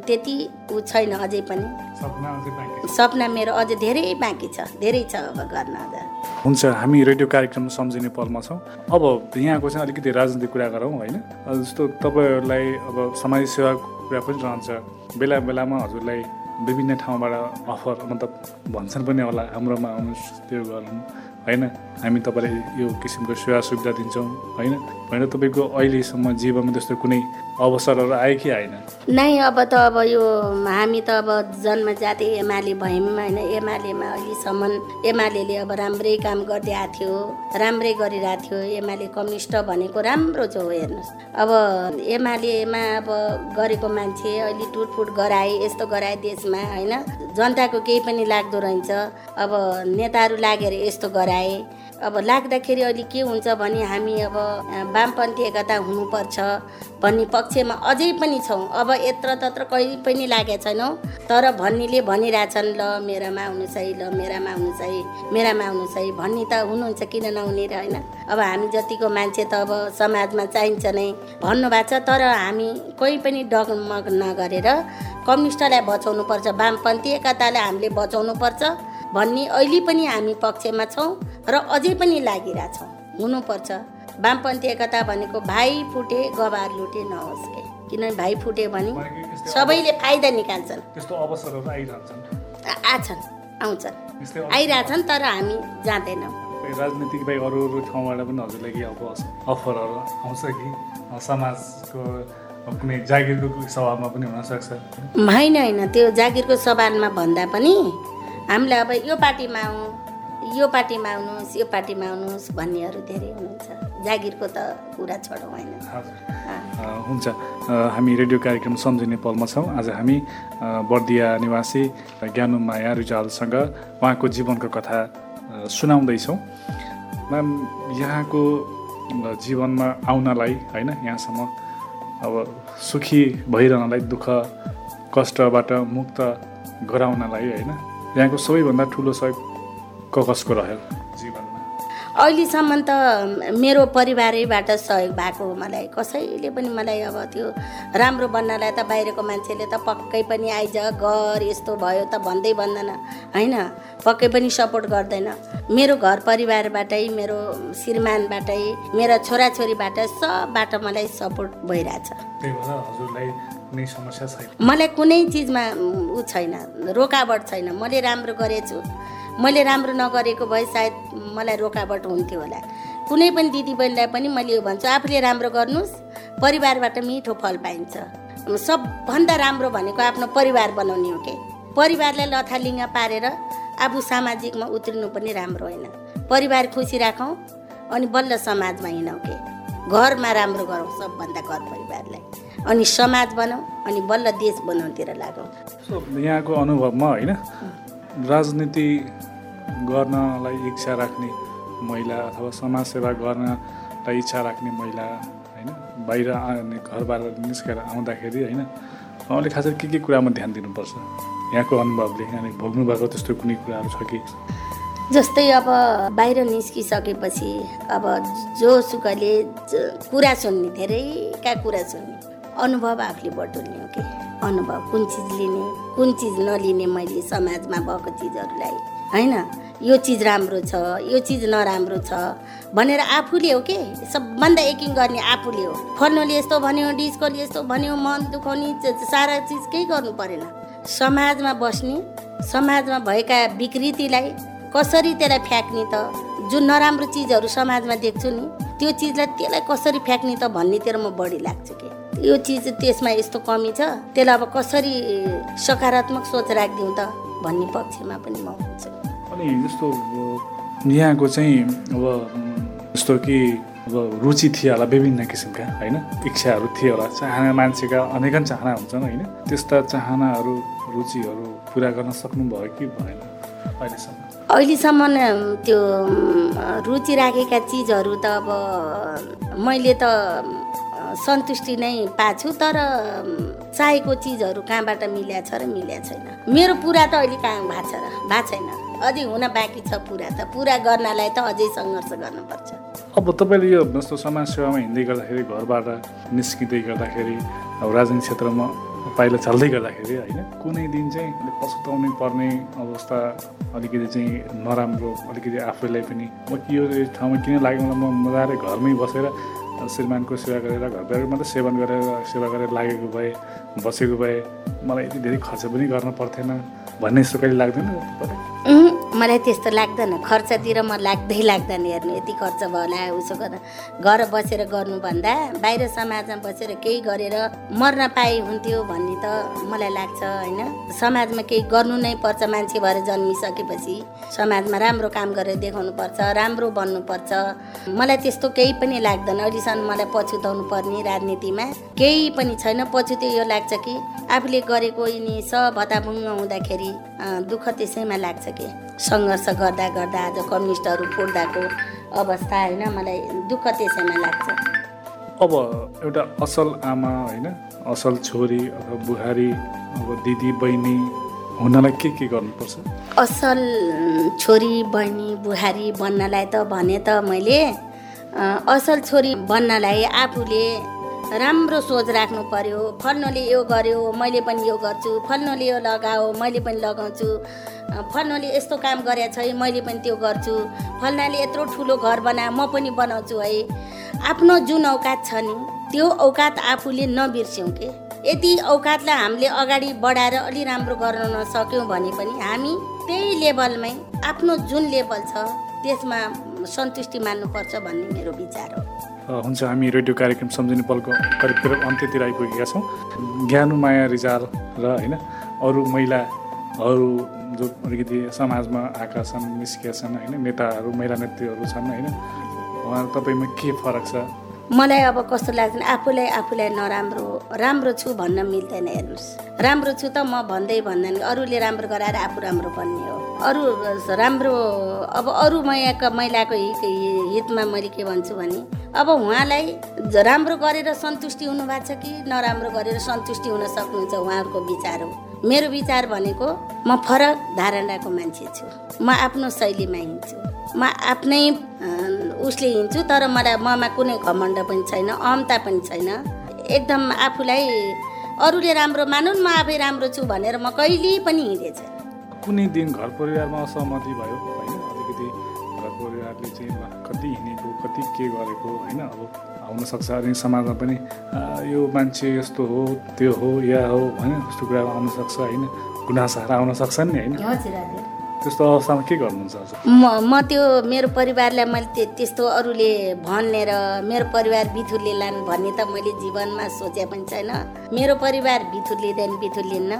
त्यति ऊ छैन अझै पनि। सपना अझै बाँकी छ। सपना मेरो अझै धेरै बाँकी छ धेरै छ अब गर्न अझ। हुन्छ हामी रेडियो कार्यक्रम सम्झिने पलमा छौँ। अब यहाँको चाहिँ अलिकति राजनीतिक कुरा गरौँ होइन? जस्तो तपाईँहरूलाई अब समाज सेवाको कुरा पनि रहन्छ। बेला बेलामा हजुरलाई विभिन्न ठाउँबाट अफर मतलब भन्छन् पनि होला हाम्रोमा आउनुहोस् त्यो गरौँ। होइन? हामी तपाईँलाई यो किसिमको सेवा सुविधा दिन्छौँ होइन? होइन तपाईँको अहिलेसम्म जीवनमा त्यस्तो कुनै अवसरहरू आयो कि आएन? नै अब त अब यो हामी त अब जन्मजाति एमाले भयौँ होइन। एमालेमा अहिलेसम्म एमाले अब राम्रै काम गर्दै आएको थियो राम्रै गरिरहेको थियो। एमाले कम्युनिस्ट भनेको राम्रो जो हो हेर्नुहोस्। अब एमालेमा अब गरेको मान्छे अहिले टुटफुट गराए यस्तो गराए देशमा होइन। जनताको केही पनि लाग्दो रहन्छ अब नेताहरू लागेर यस्तो गराए। अब लाग्दाखेरि अहिले के हुन्छ भने हामी अब वामपन्थी एकता हुनुपर्छ भन्ने पक्षमा अझै पनि छौँ। अब यत्र तत्र कहीँ पनि लागेका छैनौँ। तर भन्नेले भनिरहेछन् ल मेरामा आउनुहोस् है ल मेरामा आउनुहोस् है मेरामा आउनुहोस् है भन्ने त हुनुहुन्छ किन नहुने र होइन? अब हामी जतिको मान्छे त अब समाजमा चाहिन्छ नै भन्नुभएको छ। तर हामी कोही पनि डगमग नगरेर कम्युनिस्टलाई बचाउनुपर्छ। वामपन्थी एकतालाई हामीले बचाउनुपर्छ। भन्ने अहिले पनि हामी पक्षमा छौँ र अझै पनि लागिरहेछौँ हुनुपर्छ। वामपन्थी एकता भनेको भाइ फुटे गबार लुटे नहोस् के? किनभने भाइ फुट्यो भने सबैले फाइदा निकाल्छन्। त्यस्तो अवसरहरू आइरहन्छन्। आ- आछन् आउँछन्। आइरहेछन् तर हामी जाँदैनौँ। राजनीतिक बाहेक अरू अरू ठाउँबाट पनि हजुरलाई केही अब अफरहरू आउँछ कि? समाजको कुनै जागिरको सभामा पनि हुनसक्छ। होइन होइन। त्यो जागिरको सवालमा भन्दा पनि हामीलाई अब यो पार्टीमा आउँ यो पार्टीमा आउनुहोस् यो पार्टीमा आउनुहोस् भन्नेहरू धेरै हुनुहुन्छ। जागिरको त कुरा छोडौँ होइन। हुन्छ। हामी रेडियो कार्यक्रम सम्झिने पलमा छौँ। आज हामी बर्दिया निवासी ज्ञानु माया रिजालसँग उहाँको जीवनको कथा सुनाउँदैछौँ। म्याम यहाँको जीवनमा आउनलाई होइन यहाँसम्म अब सुखी भइरहनलाई दुःख कष्टबाट मुक्त गराउनलाई होइन यहाँको सबैभन्दा ठुलो सहयोग क कसको रह्यो जीवनमा अहिलेसम्म त मेरो परिवारैबाट सहयोग भएको हो मलाई कसैले पनि मलाई अब त्यो राम्रो बन्नलाई त बाहिरको मान्छेले त पक्कै पनि आइज गर यस्तो भयो त भन्दै भन्दैन होइन? पक्कै पनि सपोर्ट गर्दैन। मेरो घर परिवारबाटै मेरो श्रीमानबाटै मेरा छोराछोरीबाट सबबाट मलाई सपोर्ट भइरहेछ। कुनै समस्या छैन। मलाई कुनै चिजमा ऊ छैन रोकावट छैन। मैले राम्रो गरेछु। मैले राम्रो नगरेको भए सायद मलाई रोकावट हुन्थ्यो होला। कुनै पनि दिदीबहिनीलाई पनि मैले यो भन्छु आफूले राम्रो गर्नुहोस् परिवारबाट मिठो फल पाइन्छ। सबभन्दा राम्रो भनेको आफ्नो परिवार बनाउने हो के? परिवारलाई लथालिङ्ग पारेर आफू सामाजिकमा उत्रिनु पनि राम्रो होइन। परिवार खुसी राखौँ अनि बल्ल समाजमा हिँडौँ के? घरमा राम्रो गरौँ सबभन्दा घर परिवारलाई। अनि समाज बनाऊ अनि बल्ल देश बनाउनुतिर लागौँ। यहाँको अनुभवमा होइन राजनीति गर्नलाई इच्छा राख्ने महिला अथवा समाजसेवा गर्नलाई इच्छा राख्ने महिला होइन बाहिर आउने घरबाट निस्केर आउँदाखेरि होइन उहाँले खास के के कुरामा ध्यान दिनुपर्छ? यहाँको अनुभवले यहाँले भोग्नुभएको त्यस्तो कुनै कुराहरू छ कि? जस्तै अब बाहिर निस्किसकेपछि अब जो सुकले ज- कुरा सुन्ने धेरैका कुरा सुन्ने। अनुभव आफूले बटुल्ने हो कि? अनुभव कुन चिज लिने कुन चिज नलिने मैले समाजमा भएको चिजहरूलाई? होइन? यो चिज राम्रो छ यो चिज नराम्रो छ भनेर आफूले हो के? सबभन्दा यकिन गर्ने आफूले हो। फल्नुले यस्तो भन्यो डिस्कोले यस्तो भन्यो मन दुखाउने सारा चिज केही गर्नु परेन। समाजमा बस्ने समाजमा भएका विकृतिलाई कसरी त्यसलाई फ्याँक्ने त? जुन नराम्रो चिजहरू समाजमा देख्छु नि त्यो चिजलाई त्यसलाई कसरी फ्याँक्ने त भन्नेतिर म बढी लाग्छु कि। यो चिज त्यसमा यस्तो कमी छ? त्यसलाई अब कसरी सकारात्मक सोच राखिदिउँ त भन्ने पक्षमा पनि म हुन्छु। अनि जस्तो यहाँको चाहिँ अब जस्तो कि अब रुचि थियो होला विभिन्न किसिमका होइन? इच्छाहरू थियो होला। चाहना मान्छेका अनेकन चाहना हुन्छन् होइन? त्यस्ता चाहनाहरू रुचिहरू पुरा गर्न सक्नुभयो कि भएन अहिलेसम्म? अहिलेसम्म त्यो रुचि राखेका चिजहरू त अब मैले त सन्तुष्टि नै पाएको छु तर चाहेको चिजहरू कहाँबाट मिल्या छ र मिल्या छैन। मेरो पुरा त अहिले कहाँ भएको छ र भएको छैन। अझै हुन बाँकी छ पुरा त। पुरा गर्नलाई त अझै सङ्घर्ष गर्नुपर्छ। अब तपाईँले यो जस्तो समाजसेवामा हिँड्दै गर्दाखेरि घरबाट निस्किँदै गर्दाखेरि अब राजनीतिक क्षेत्रमा पाइला चाल्दै गर्दाखेरि होइन कुनै दिन चाहिँ पछुताउनै पर्ने अवस्था अलिकति चाहिँ नराम्रो अलिकति आफैलाई पनि म यो ठाउँमा किन लाग्यो मलाई म मजाले घरमै बसेर श्रीमानको सेवा गरेर घरबाट मात्रै सेवन गरेर सेवा गरेर लागेको भए बसेको भए मलाई यति धेरै खर्च पनि गर्न पर्थेन भन्ने जस्तो कहिले लाग्दैन। मलाई त्यस्तो लाग्दैन। खर्चतिर म लाग्दै लाग्दैन हेर्नु यति खर्च भयो होला उसो गर्दा। घर बसेर गर्नुभन्दा बाहिर समाजमा बसेर केही गरेर मर्न पाए हुन्थ्यो भन्ने त मलाई लाग्छ होइन? समाजमा केही गर्नु नै पर्छ मान्छे भएर जन्मिसकेपछि। समाजमा राम्रो काम गरेर देखाउनु पर्छ राम्रो बन्नुपर्छ। मलाई त्यस्तो केही पनि लाग्दैन। अहिलेसम्म मलाई पछुताउनु पर्ने राजनीतिमा केही पनि छैन। पछुतो यो लाग्छ कि आफूले गरेको यिनी सब हताभुङ्ग हुँदाखेरि दुःख त्यसैमा लाग्छ कि। सङ्घर्ष गर्दा गर्दा आज कम्युनिस्टहरू फुट्दाको अवस्था होइन मलाई दुःख त्यसैमा लाग्छ। अब एउटा असल आमा होइन असल छोरी अथवा बुहारी अब दिदी बहिनी हुनलाई के के गर्नुपर्छ? असल छोरी बहिनी बुहारी बन्नलाई त भने त मैले असल छोरी बन्नलाई आफूले राम्रो सोच राख्नु पर्यो। फल्नुले यो गर्यो मैले पनि यो गर्छु। फल्नुले यो लगाओ मैले पनि लगाउँछु। फल्नुले यस्तो काम गरेको छ है मैले पनि त्यो गर्छु। फल्नाले यत्रो ठुलो घर बना म पनि बनाउँछु है। आफ्नो जुन औकात छ नि त्यो औकात आफूले नबिर्स्यौँ के? यदि औकातलाई हामीले अगाडि बढाएर अलि राम्रो गर्न नसक्यौँ भने पनि हामी त्यही लेभलमै आफ्नो जुन लेभल छ त्यसमा सन्तुष्टि मान्नुपर्छ भन्ने मेरो विचार हो। हुन्छ हामी रेडियो कार्यक्रम सम्झिने पलको करिब अन्त्यतिर आइपुगेका छौँ। ज्ञानुमाया रिजाल र होइन अरू महिलाहरू जो अलिकति समाजमा आएका छन् निस्किएका छन् होइन नेताहरू महिला नेत्रीहरू छन् होइन उहाँ तपाईँमा के फरक छ? मलाई अब कस्तो लाग्छ आफूलाई आफूलाई नराम्रो राम्रो छु भन्न मिल्दैन हेर्नुहोस्। राम्रो छु त म भन्दै भन्दैन अरूले राम्रो गराएर आफू राम्रो बन्ने हो। अरू राम्रो अब अरू महिलाको महिलाको हित हितमा मैले के भन्छु भने अब उहाँलाई राम्रो गरेर सन्तुष्टि हुनुभएको छ कि नराम्रो गरेर सन्तुष्टि हुन सक्नुहुन्छ उहाँहरूको विचार हो। मेरो विचार भनेको म फरक धारणाको मान्छे छु। म आफ्नो शैलीमा हिँड्छु। म आफ्नै उसले हिँड्छु तर मलाई ममा कुनै घमण्ड पनि छैन अहमता पनि छैन। एकदम आफूलाई अरूले राम्रो मानुन् म आफै राम्रो छु भनेर म कहिले पनि हिँडेको छैन कुनै दिन घर परिवारमा असहमति भयो होइन? अलिकति घर परिवारले चाहिँ कति हिँडेको कति के गरेको होइन? अब आउनसक्छ अनि समाजमा पनि यो मान्छे यस्तो हो त्यो हो या हो होइन? त्यस्तो कुराहरू आउनसक्छ होइन? गुनासाहरू आउन सक्छन् नि होइन? हजुर हजुर। त्यस्तो अवस्थामा के गर्नुहुन्छ म म त्यो मेरो परिवारलाई मैले त्य- त्यस्तो अरूले भनेर मेरो परिवार बिथुल्ले लान् भन्ने त मैले जीवनमा सोचे पनि छैन। मेरो परिवार बिथुल्लिँदैन बिथुल्लिन्न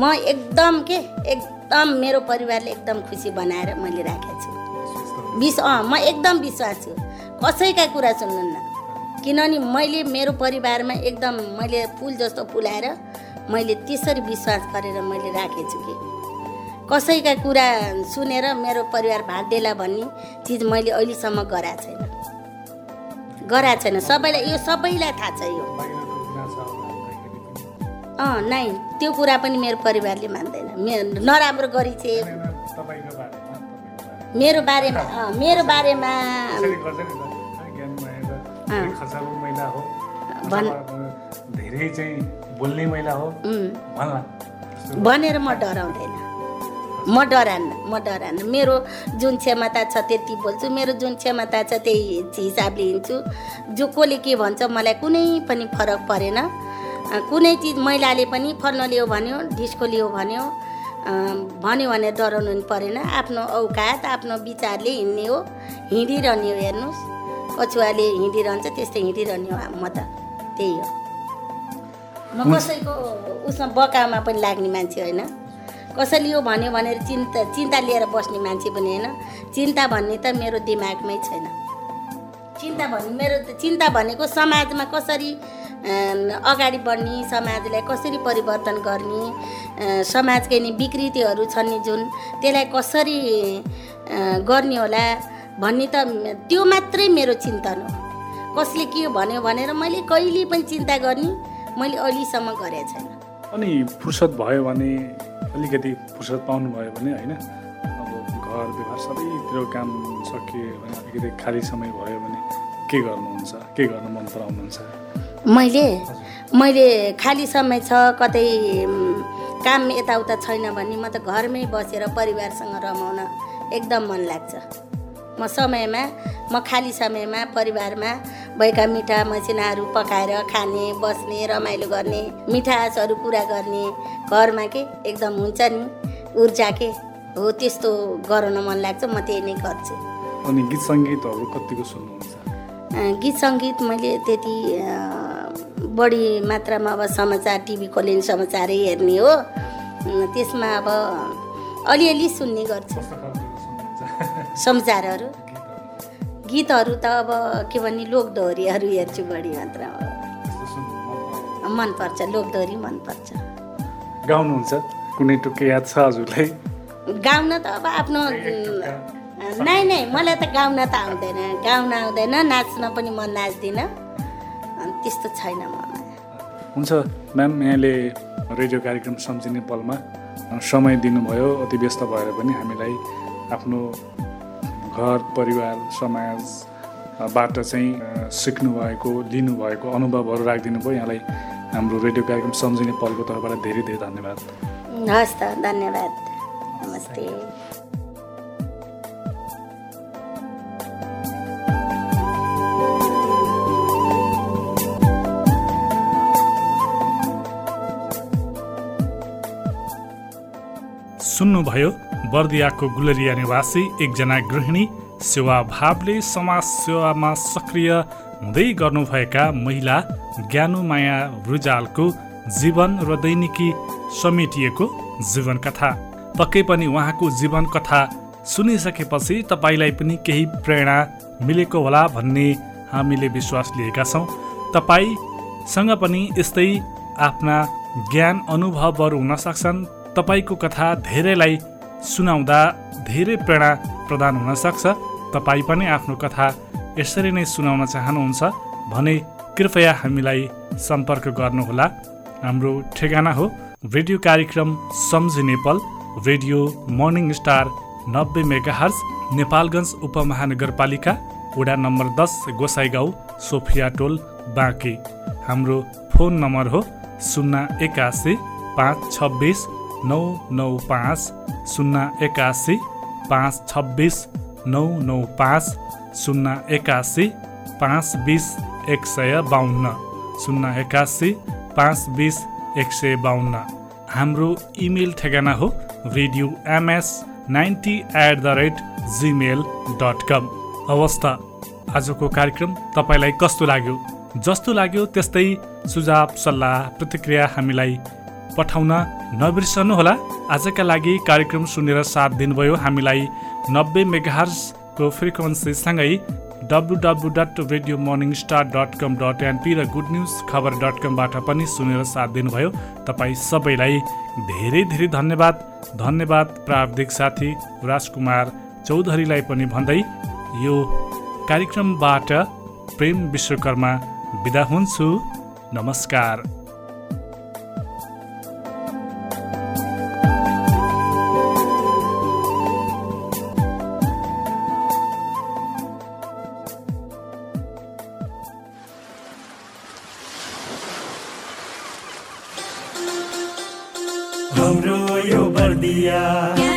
म एकदम के एकदम मेरो परिवारले एकदम खुसी बनाएर मैले राखेको छु। विश्व अँ म एकदम विश्वास छु। कसैका कुरा सुन्नुहुन्न? किनभने मैले मेरो परिवारमा एकदम मैले फुल जस्तो फुलाएर मैले त्यसरी विश्वास गरेर मैले राखेको छु कि। कसैका कुरा सुनेर मेरो परिवार भाँडेला भन्ने चिज मैले अहिलेसम्म गराएको छैन। गराएको छैन। सबैलाई यो सबैलाई थाहा छ यो। अँ नाइ त्यो कुरा पनि मेरो परिवारले मान्दैन। मे नराम्रो गरी चाहिँ मेरो बारेमा मेरो बारेमा धेरै चाहिँ बोल्ने महिला हो। भनेर म डराउँदैन। म डरान्न म डरान्न मेरो जुन क्षमता छ त्यति बोल्छु। मेरो जुन क्षमता छ त्यही हिसाबले हिँड्छु। जो कसले के भन्छ मलाई कुनै पनि फरक परेन। कुनै चिज महिलाले पनि फल्न लियो भन्यो ढिस्को लियो भन्यो भन्यो भने डराउनु नि परेन। आफ्नो औकात आफ्नो विचारले हिँड्ने हो। हिँडिरहने हो हेर्नुहोस्। कछुवाले हिँडिरहन्छ त्यस्तै हिँडिरहने हो म त। त्यही हो। म कसैको उसमा बकामा पनि लाग्ने मान्छे होइन। कसैले यो भन्यो भनेर चिन्ता चिन्ता लिएर बस्ने मान्छे पनि होइन। चिन्ता भन्ने त मेरो दिमागमै छैन। चिन्ता भन्ने मेरो चिन्ता भनेको समाजमा कसरी अगाडि बढ्ने समाजलाई कसरी परिवर्तन गर्ने समाजकै नि विकृतिहरू छन् नि जुन त्यसलाई कसरी गर्ने होला भन्ने त त्यो मात्रै मेरो चिन्तन हो। कसले के भन्यो भनेर मैले कहिले पनि चिन्ता गर्ने मैले अहिलेसम्म गरेको छैन। अनि फुर्सद भयो भने अलिकति फुर्सद पाउनुभयो भने होइन अब घर व्यवहार सबैतिर काम सकियो भने अलिकति खाली समय भयो भने के गर्नुहुन्छ के गर्न मन पराउनुहुन्छ? मैले मैले खाली समय छ कतै काम यताउता छैन भने म त घरमै बसेर परिवारसँग रमाउन एकदम मन लाग्छ। म समयमा म खाली समयमा परिवारमा भएका मिठा मसिनाहरू पकाएर खाने बस्ने रमाइलो गर्ने मिठासहरू पुरा गर्ने घरमा के एकदम हुन्छ नि? ऊर्जा के हो त्यस्तो गराउन मन लाग्छ म त्यही नै गर्छु। अनि गीत सङ्गीतहरू कतिको सुन्नुहुन्छ? गीत सङ्गीत मैले त्यति बढी मात्रामा अब समाचार टिभी खोलिने समाचारै हेर्ने हो। त्यसमा अब अलिअलि सुन्ने गर्छु। समाचारहरू गीतहरू त अब के भन्ने लोकदोहोरीहरू हेर्छु बढी मात्रामा मनपर्छ लोकदोहोरी मनपर्छ। गाउनुहुन्छ? कुनै टुक्कै याद छ हजुरलाई? गाउन त अब आफ्नो नै नै मलाई त गाउन त आउँदैन। गाउन आउँदैन नाच्न पनि म नाच्दिनँ। त्यस्तो छैन ममा हुन्छ म्याम यहाँले रेडियो कार्यक्रम सम्झिने पलमा समय दिनुभयो अति व्यस्त भएर पनि हामीलाई आफ्नो घर परिवार समाजबाट चाहिँ सिक्नुभएको लिनुभएको अनुभवहरू राखिदिनु भयो यहाँलाई हाम्रो रेडियो कार्यक्रम सम्झिने पलको तर्फबाट धेरै धेरै धन्यवाद। हस् त धन्यवाद। नमस्ते। सुन्नुभयो बर्दियाको गुलरिया निवासी एकजना गृहिणी सेवाभावले समाज सेवामा सक्रिय हुँदै गर्नुभएका महिला ज्ञानुमाया रुजालको जीवन र दैनिकी समेटिएको जीवन कथा पक्कै पनि उहाँको जीवन कथा सुनिसकेपछि तपाईँलाई पनि केही प्रेरणा मिलेको होला भन्ने हामीले विश्वास लिएका छौँ। तपाईँसँग पनि यस्तै आफ्ना ज्ञान अनुभवहरू हुन सक्छन्। तपाईँको कथा धेरैलाई सुनाउँदा धेरै प्रेरणा प्रदान हुन सक्छ। तपाईँ पनि आफ्नो कथा यसरी नै सुनाउन चाहनुहुन्छ भने कृपया हामीलाई सम्पर्क गर्नुहोला। हाम्रो ठेगाना हो रेडियो कार्यक्रम सम्झिने पल रेडियो मर्निङ स्टार नब्बे मेगाहर्ज नेपालगञ्ज उपमहानगरपालिका वडा नम्बर दस गोसाइगाउँ सोफिया टोल बाँके। हाम्रो फोन नम्बर हो शून्य एकासी पाँच छब्बिस नौ नौ पाँच शून्य एकासी पाँच छब्बिस नौ नौ पाँच शून्य एकासी पाँच बिस एक सय बाहन्न शून्य एकासी पाँच बिस एक सय बाहन्न हाम्रो इमेल ठेगाना हो radio MS ninety at the rate Gmail dot com अवस्था आजको कार्यक्रम तपाईँलाई कस्तो लाग्यो जस्तो लाग्यो त्यस्तै सुझाव सल्लाह प्रतिक्रिया हामीलाई पठाउन नबिर्सनुहोला। आजका लागि कार्यक्रम सुनेर साथ दिनुभयो हामीलाई नब्बे मेगाहर्सको फ्रिक्वेन्सीसँगै W W dot radio morning star dot com dot NP र गुड न्युज खबर डट कमबाट पनि सुनेर साथ दिनुभयो। तपाईँ सबैलाई धेरै धेरै धन्यवाद। धन्यवाद प्राविधिक साथी राजकुमार चौधरीलाई पनि भन्दै यो कार्यक्रमबाट प्रेम विश्वकर्मा बिदा हुन्छु। नमस्कार। बर्दिया।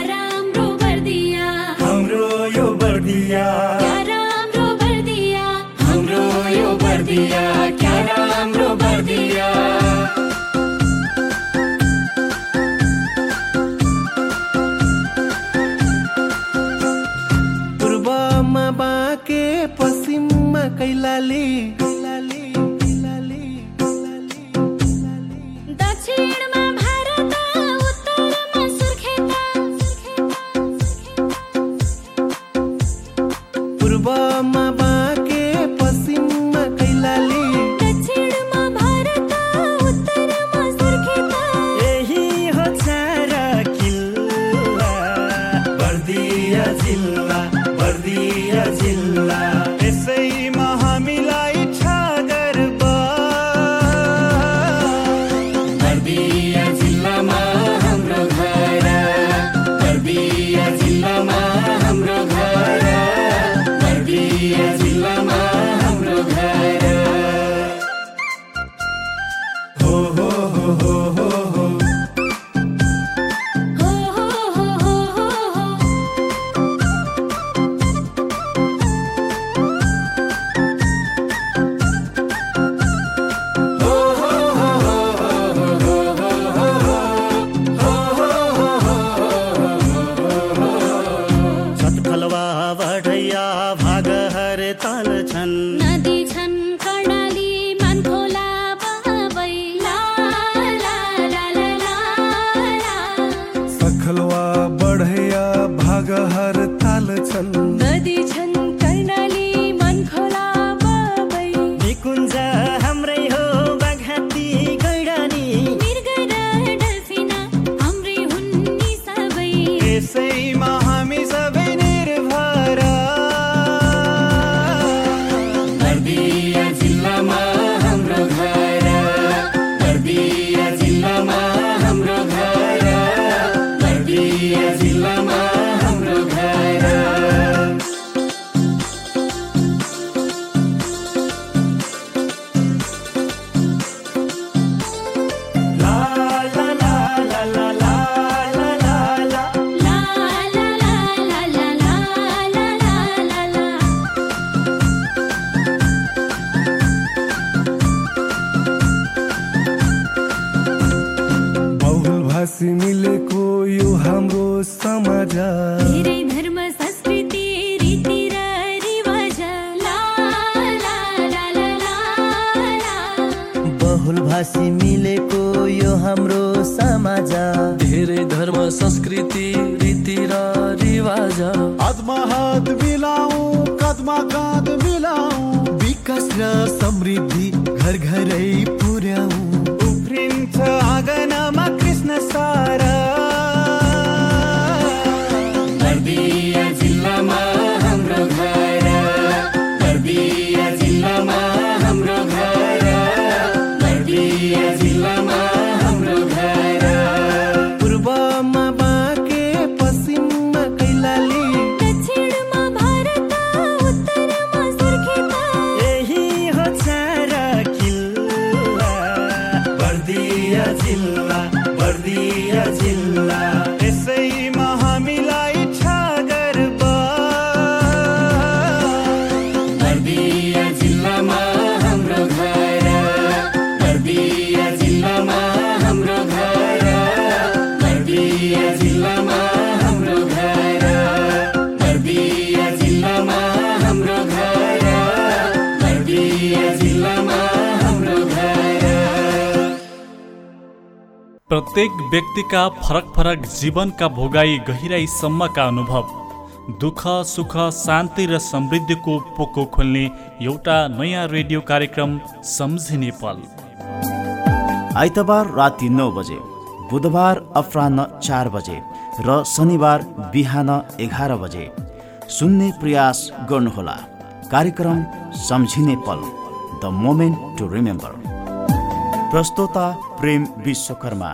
राम्रो बर्दिया। हाम्रो यो बर्दिया। राम्रो बर्दिया। हाम्रो यो बर्दिया। समृद्धि घर घर पुर्याउ। उफ्रिन्छ प्रत्येक व्यक्तिका फरक फरक जीवनका भोगाई गहिराईसम्मका अनुभव दुःख सुख शान्ति र समृद्धिको पोको खोल्ने एउटा नयाँ रेडियो कार्यक्रम सम्झिने पल आइतबार राति नौ बजे बुधबार अपरान्न चार बजे र शनिबार बिहान एघार बजे। सुन्ने प्रयास गर्नुहोला। कार्यक्रम सम्झिने पल द मोमेन्ट टु रिमेम्बर। प्रस्तोता प्रेम विश्वकर्मा।